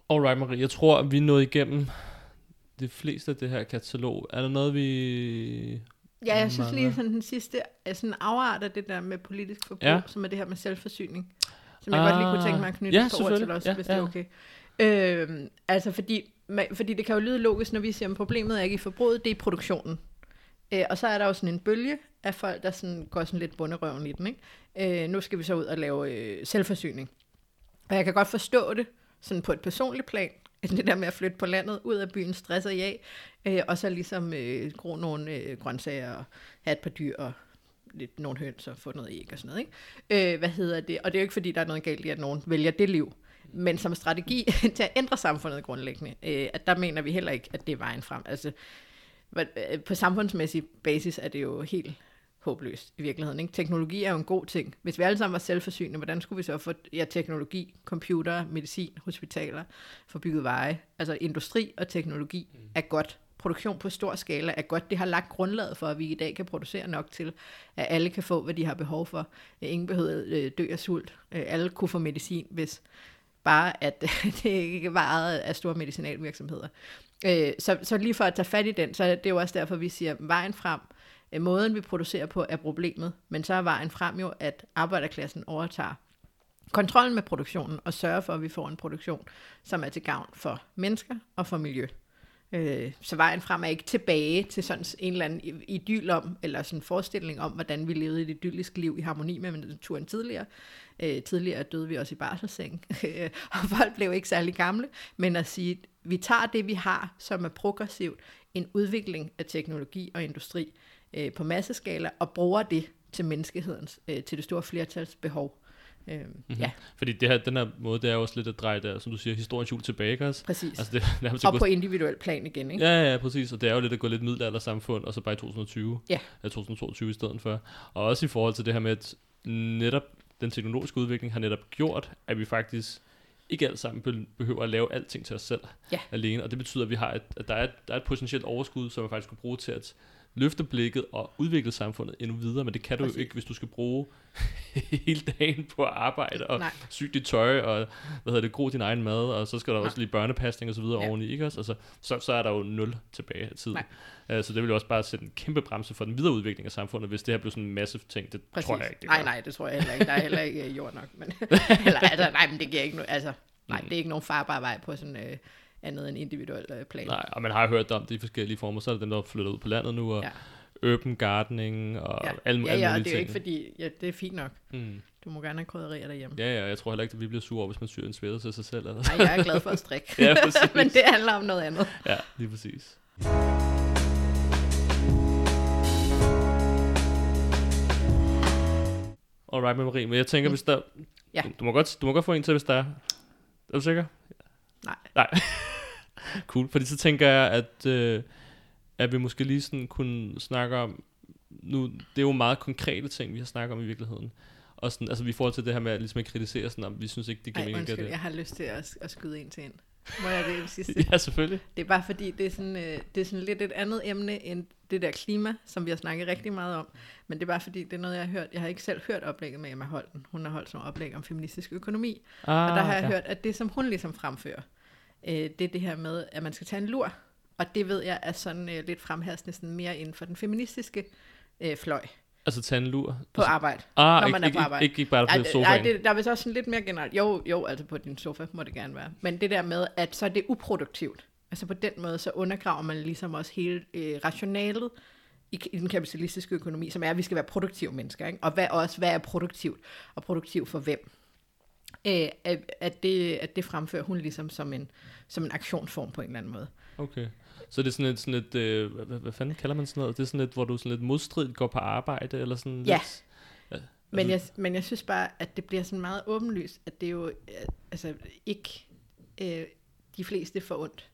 Alright Marie, jeg tror, at vi er nået igennem det fleste af det her katalog. Er der noget, vi... Ja, jeg synes lige sådan den sidste sådan afart af det der med politisk forbrug, ja. som er det her med selvforsyning. Som jeg ah, godt lige kunne tænke mig at knytte ja, på til os, ja, hvis ja. det er okay. Øh, altså fordi, fordi det kan jo lyde logisk, når vi siger, at problemet er ikke i forbruget, det er i produktionen. Øh, og så er der jo sådan en bølge af folk, der sådan går sådan lidt bunderøven i den. Ikke? Øh, nu skal vi så ud og lave øh, selvforsyning. Og jeg kan godt forstå det, sådan på et personligt plan, (laughs) det der med at flytte på landet, ud af byen, stresser jeg, af, øh, og så ligesom øh, gro nogle øh, grøntsager, og have et par dyr, og lidt nogle høns, og få noget æg og sådan noget. Ikke? Øh, hvad hedder det? Og det er jo ikke, fordi der er noget galt i, at nogen vælger det liv men som strategi (laughs) til at ændre samfundet grundlæggende, øh, at der mener vi heller ikke, at det er vejen frem. Altså, øh, på samfundsmæssig basis er det jo helt håbløst i virkeligheden. Ikke? Teknologi er jo en god ting. Hvis vi alle sammen var selvforsynende, hvordan skulle vi så få ja, teknologi, computer, medicin, hospitaler, få bygget veje? Altså industri og teknologi mm. er godt. Produktion på stor skala er godt. Det har lagt grundlaget for, at vi i dag kan producere nok til, at alle kan få, hvad de har behov for. Ingen behøver øh, dø af sult. Øh, alle kunne få medicin, hvis bare at (laughs) det ikke var ejet af store medicinalvirksomheder. Øh, så, så lige for at tage fat i den, så er det jo også derfor, vi siger, vejen frem, øh, måden vi producerer på er problemet, men så er vejen frem jo, at arbejderklassen overtager kontrollen med produktionen og sørger for, at vi får en produktion, som er til gavn for mennesker og for miljø. Øh, så vejen frem er ikke tilbage til sådan en eller anden idyl om, eller sådan en forestilling om, hvordan vi levede et idyllisk liv i harmoni med naturen tidligere. Øh, tidligere døde vi også i barselseng, (laughs) og folk blev ikke særlig gamle, men at sige, vi tager det, vi har, som er progressivt, en udvikling af teknologi og industri øh, på masseskala, og bruger det til menneskehedens, øh, til det store flertals behov. Øh, mm-hmm. ja. Fordi det her, den her måde, det er også lidt at dreje der, som du siger, historiens hjul tilbage, ikke også? Præcis. Altså det, det og på individuel plan igen, ikke? Ja, ja, præcis. Og det er jo lidt at gå lidt middelalder samfund, og så bare i 2020, ja. ja 2022 i stedet for. Og også i forhold til det her med, at netop den teknologiske udvikling har netop gjort, at vi faktisk ikke alt sammen behøver at lave alting til os selv ja. alene. Og det betyder, at, vi har et, at der, er et, der er et potentielt overskud, som vi faktisk kunne bruge til at løfte blikket og udvikle samfundet endnu videre, men det kan du Præcis. jo ikke, hvis du skal bruge (laughs) hele dagen på at arbejde og Nej. sy dit tøj og hvad hedder det, gro din egen mad, og så skal der Nej. også lige børnepasning og så videre ja. oveni, ikke også? Altså, så, så er der jo nul tilbage af tiden. Uh, så det vil jo også bare sætte en kæmpe bremse for den videre udvikling af samfundet, hvis det her bliver sådan en massive ting. Det Præcis. tror jeg ikke. Nej, nej, det tror jeg heller ikke. Der er heller ikke uh, jord nok. Men, (laughs) eller, altså, nej, men det giver ikke noget. Altså, nej, mm. det er ikke nogen farbar vej på sådan... Uh, andet end individuel øh, plan. Nej, og man har hørt om de forskellige former, så er det dem, der flytter ud på landet nu, og ja. open gardening og ja. alle, ja, ja, alle mulige det er jo ikke fordi, ja, det er fint nok. Mm. Du må gerne have krydderier derhjemme. Ja, ja, jeg tror heller ikke, at vi bliver sure hvis man syr en svæde til sig selv. Eller? Nej, jeg er glad for at strikke. (laughs) ja, (laughs) Men det handler om noget andet. Ja, lige præcis. Alright med Marie, men jeg tænker, mm. hvis der... Ja. Du, du, må godt, du må godt få en til, hvis der er. Er du sikker? Nej. Nej. (laughs) cool, fordi så tænker jeg, at, øh, at vi måske lige sådan kunne snakke om, nu, det er jo meget konkrete ting, vi har snakket om i virkeligheden. Og sådan, altså vi forhold til det her med at, ligesom at kritisere sådan, om vi synes ikke, det giver mening. Undskyld, det. jeg har lyst til at, at skyde en til ind. Må jeg det, sidste? (laughs) ja, selvfølgelig. Det er bare fordi, det er, sådan, øh, det er sådan lidt et andet emne end det der klima, som vi har snakket rigtig meget om. Men det er bare fordi, det er noget, jeg har hørt. Jeg har ikke selv hørt oplægget med Emma Holten. Hun har holdt sådan oplæg om feministisk økonomi. Ah, og der har jeg ja. hørt, at det, som hun ligesom fremfører, øh, det er det her med, at man skal tage en lur. Og det ved jeg er sådan øh, lidt fremherskende sådan mere inden for den feministiske øh, fløj. Altså tage en lur? På arbejde, ah, når ikke, man er på arbejde. Ikke, ikke, ikke bare på sofaen? Nej, det, der er vist også sådan lidt mere generelt. Jo, jo, altså på din sofa må det gerne være. Men det der med, at så er det uproduktivt. Altså på den måde, så undergraver man ligesom også hele øh, rationalet i, i den kapitalistiske økonomi, som er, at vi skal være produktive mennesker. Ikke? Og hvad, også, hvad er produktivt? Og produktiv for hvem? Øh, at, at, det, at det fremfører hun ligesom som en, som en aktionsform på en eller anden måde. Okay. Så det er sådan et, sådan et øh, hvad, hvad fanden kalder man sådan noget? Det er sådan et, hvor du sådan lidt modstridigt går på arbejde, eller sådan ja. lidt... Ja. Men jeg, men jeg synes bare, at det bliver sådan meget åbenlyst, at det er jo øh, altså ikke øh, de fleste for ondt.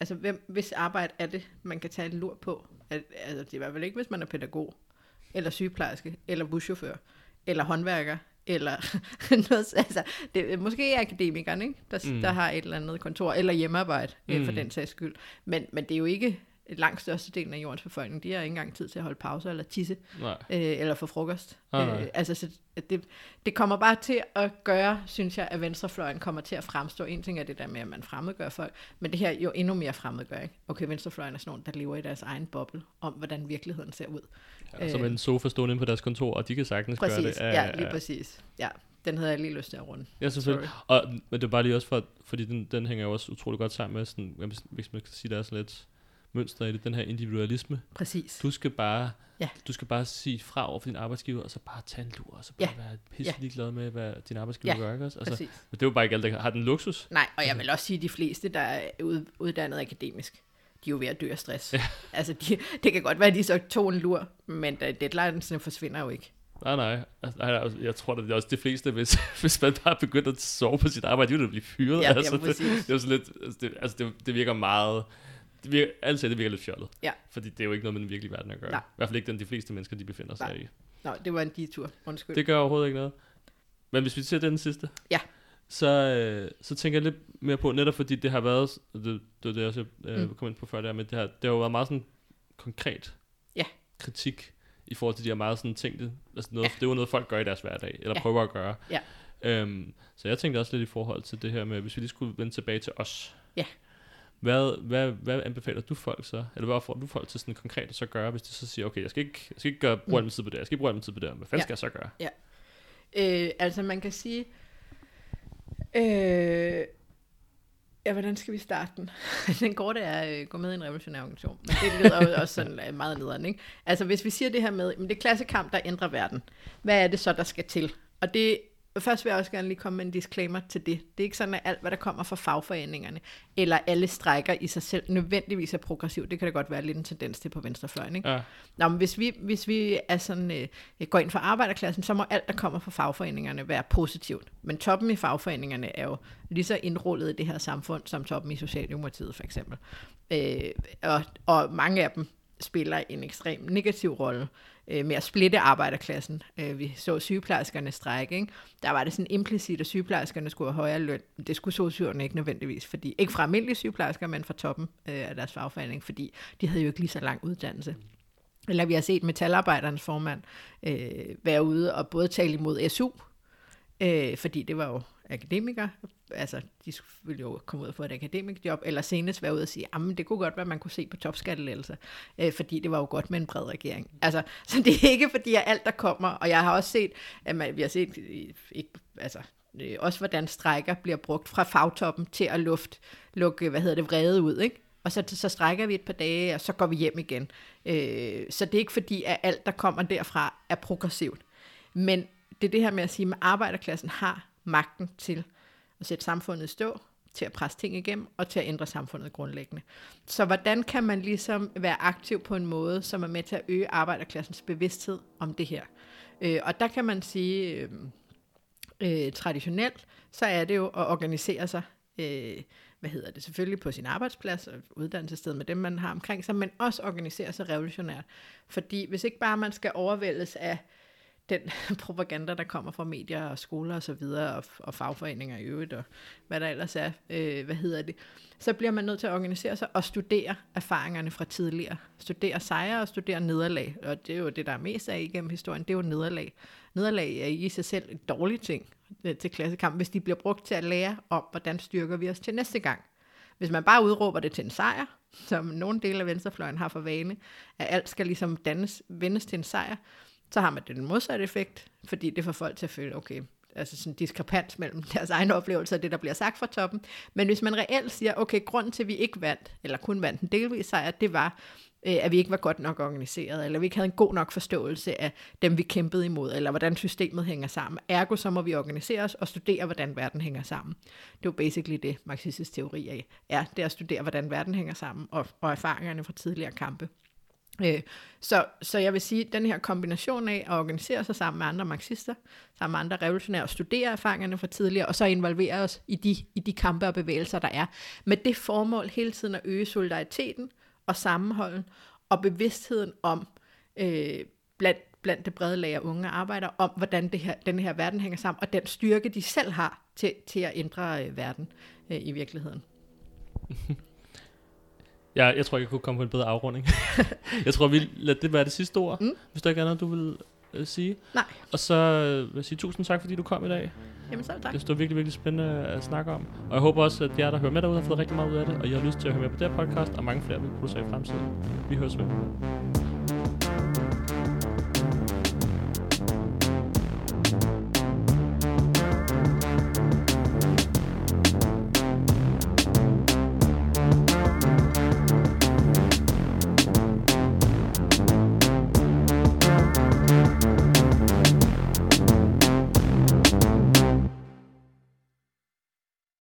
Altså, hvem, hvis arbejde er det, man kan tage en lur på? At, altså, det er i hvert fald ikke, hvis man er pædagog, eller sygeplejerske, eller buschauffør, eller håndværker, eller (laughs) noget, altså, det er måske akademikeren, ikke? Der, mm. der har et eller andet kontor, eller hjemmearbejde, mm. for den sags skyld. Men, men det er jo ikke langt størstedelen af jordens befolkning, de har ikke engang tid til at holde pause eller tisse, nej. øh, eller få frokost. Ah, øh, altså, så det, det kommer bare til at gøre, synes jeg, at venstrefløjen kommer til at fremstå. En ting er det der med, at man fremmedgør folk, men det her jo endnu mere fremmedgør. Ikke? Okay, venstrefløjen er sådan nogen, der lever i deres egen boble, om hvordan virkeligheden ser ud. Ja, som øh, en sofa stående inde på deres kontor, og de kan sagtens præcis, gøre det. Af, ja, lige præcis. Ja, den havde jeg lige lyst til at runde. Ja, selvfølgelig. Sorry. Og, men det er bare lige også for, fordi den, den hænger jo også utrolig godt sammen med, sådan, hvis man kan sige, der er sådan lidt mønster i det, den her individualisme. Præcis. Du skal bare, ja. du skal bare sige fra over for din arbejdsgiver, og så bare tage en lur, og så bare ja. være pisse ja. glad med, hvad din arbejdsgiver ja. gør. Ikke også? Altså, Præcis. Men det er jo bare ikke alle, der har den luksus. Nej, og jeg altså- vil også sige, at de fleste, der er uddannet akademisk, de er jo ved at dø af stress. Ja. (laughs) Altså, de, det kan godt være, at de så tog en lur, men deadlinesene forsvinder jo ikke. Nej, nej. Altså, altså, jeg tror, det er også de fleste, hvis, (laughs) hvis man bare begynder at sove på sit arbejde, de vil blive fyret. Ja, altså, det, det, er jo sådan lidt, altså, det, altså det, det virker meget det virker, altid det virker lidt fjollet. Ja. Fordi det er jo ikke noget med den virkelige verden at gøre. Nej. I hvert fald ikke den, de fleste mennesker, de befinder sig Nej. i. Nå, det var en detur. Undskyld. Det gør overhovedet ikke noget. Men hvis vi ser den sidste, Ja. så, øh, så tænker jeg lidt mere på, netop fordi det har været, det, det var det, jeg også øh, Mm. kom ind på før der, men det har, det har jo været meget sådan konkret Ja. kritik i forhold til de her meget sådan tænkte, altså noget, Ja. det er jo noget, folk gør i deres hverdag, eller Ja. prøver at gøre. Ja. Øhm, så jeg tænkte også lidt i forhold til det her med, hvis vi lige skulle vende tilbage til os. Ja. Hvad, hvad, hvad anbefaler du folk så? Eller hvad får du folk til sådan konkret at så gøre, hvis de så siger, okay, jeg skal ikke, jeg skal ikke gøre, bruge al min tid på det, jeg skal ikke bruge al min tid på det, hvad fanden Ja. skal jeg så gøre? Øh, altså man kan sige, øh, ja, hvordan skal vi starte den? (laughs) den korte er øh, gå med i en revolutionær organisation, men det lyder jo også sådan øh, meget nederen, ikke? Altså hvis vi siger det her med, men det er klassekamp, der ændrer verden, hvad er det så, der skal til? Og det Først vil jeg også gerne lige komme med en disclaimer til det. Det er ikke sådan, at alt, hvad der kommer fra fagforeningerne, eller alle strækker i sig selv, nødvendigvis er progressivt. Det kan da godt være lidt en tendens til på venstrefløjen. Ikke? Ja, Nå, men hvis vi, hvis vi er sådan, øh, går ind for arbejderklassen, så må alt, der kommer fra fagforeningerne, være positivt. Men toppen i fagforeningerne er jo lige så indrullet i det her samfund, som toppen i Socialdemokratiet for eksempel. Øh, og, og mange af dem spiller en ekstrem negativ rolle øh, med at splitte arbejderklassen. Øh, vi så sygeplejerskerne strække, ikke? Der var det sådan implicit, at sygeplejerskerne skulle have højere løn. Det skulle socialerne ikke nødvendigvis, fordi ikke fra almindelige sygeplejersker, men fra toppen øh, af deres fagforening, fordi de havde jo ikke lige så lang uddannelse. Eller vi har set metalarbejdernes formand øh, være ude og både tale imod SU, øh, fordi det var jo akademiker, altså de ville jo komme ud og få et akademikjob, eller senest være ude og sige, at det kunne godt være, at man kunne se på topskattelettelser, øh, fordi det var jo godt med en bred regering. Altså, (laughs) så det er ikke fordi, at alt der kommer, og jeg har også set, at man, vi har set, ikke, altså, øh, også hvordan strækker bliver brugt fra fagtoppen til at luft, lukke, hvad hedder det, vrede ud, ikke? Og så, så strækker vi et par dage, og så går vi hjem igen. Øh, så det er ikke fordi, at alt, der kommer derfra, er progressivt. Men det er det her med at sige, at arbejderklassen har magten til at sætte samfundet i stå, til at presse ting igennem, og til at ændre samfundet grundlæggende. Så hvordan kan man ligesom være aktiv på en måde, som er med til at øge arbejderklassens bevidsthed om det her? Øh, og der kan man sige, øh, øh, traditionelt, så er det jo at organisere sig, øh, hvad hedder det, selvfølgelig på sin arbejdsplads og uddannelsessted med dem, man har omkring sig, men også organisere sig revolutionært. Fordi hvis ikke bare man skal overvældes af den (laughs) propaganda, der kommer fra medier og skoler og så videre, og, og fagforeninger i øvrigt, og hvad der ellers er, øh, hvad hedder det, så bliver man nødt til at organisere sig og studere erfaringerne fra tidligere. Studere sejre og studere nederlag, og det er jo det, der er mest af igennem historien, det er jo nederlag. Nederlag er i sig selv en dårlig ting øh, til klassekamp, hvis de bliver brugt til at lære om, hvordan styrker vi os til næste gang. Hvis man bare udråber det til en sejr, som nogle dele af venstrefløjen har for vane, at alt skal ligesom dannes, vendes til en sejr, så har man den modsatte effekt, fordi det får folk til at føle, okay, altså sådan en diskrepans mellem (laughs) deres egne oplevelser og det, der bliver sagt fra toppen. Men hvis man reelt siger, okay, grunden til, at vi ikke vandt, eller kun vandt en delvis sejr, det var, øh, at vi ikke var godt nok organiseret, eller vi ikke havde en god nok forståelse af dem, vi kæmpede imod, eller hvordan systemet hænger sammen. Ergo så må vi organisere os og studere, hvordan verden hænger sammen. Det er jo basically det, marxistisk teori er det er at studere, hvordan verden hænger sammen, og, og erfaringerne fra tidligere kampe. Øh, så, så jeg vil sige, at den her kombination af at organisere sig sammen med andre marxister, sammen med andre revolutionære, og studere erfaringerne fra tidligere, og så involvere os i de, i de kampe og bevægelser, der er, med det formål hele tiden at øge solidariteten og sammenholden, og bevidstheden om, øh, blandt, blandt det brede lag af unge arbejdere, om hvordan det her, den her verden hænger sammen, og den styrke, de selv har til, til at ændre øh, verden øh, i virkeligheden. (laughs) Ja, jeg tror ikke, jeg kunne komme på en bedre afrunding. (laughs) jeg tror, vi lader det være det sidste ord, Mm. hvis der ikke er noget, du vil øh, sige. Nej. Og så øh, vil jeg sige tusind tak, fordi du kom i dag. Jamen selv tak. Det stod virkelig, virkelig spændende at snakke om. Og jeg håber også, at jer, der hører med derude, har fået rigtig meget ud af det. Og I har lyst til at høre mere på det her podcast, og mange flere vil producere i fremtiden. Vi høres ved.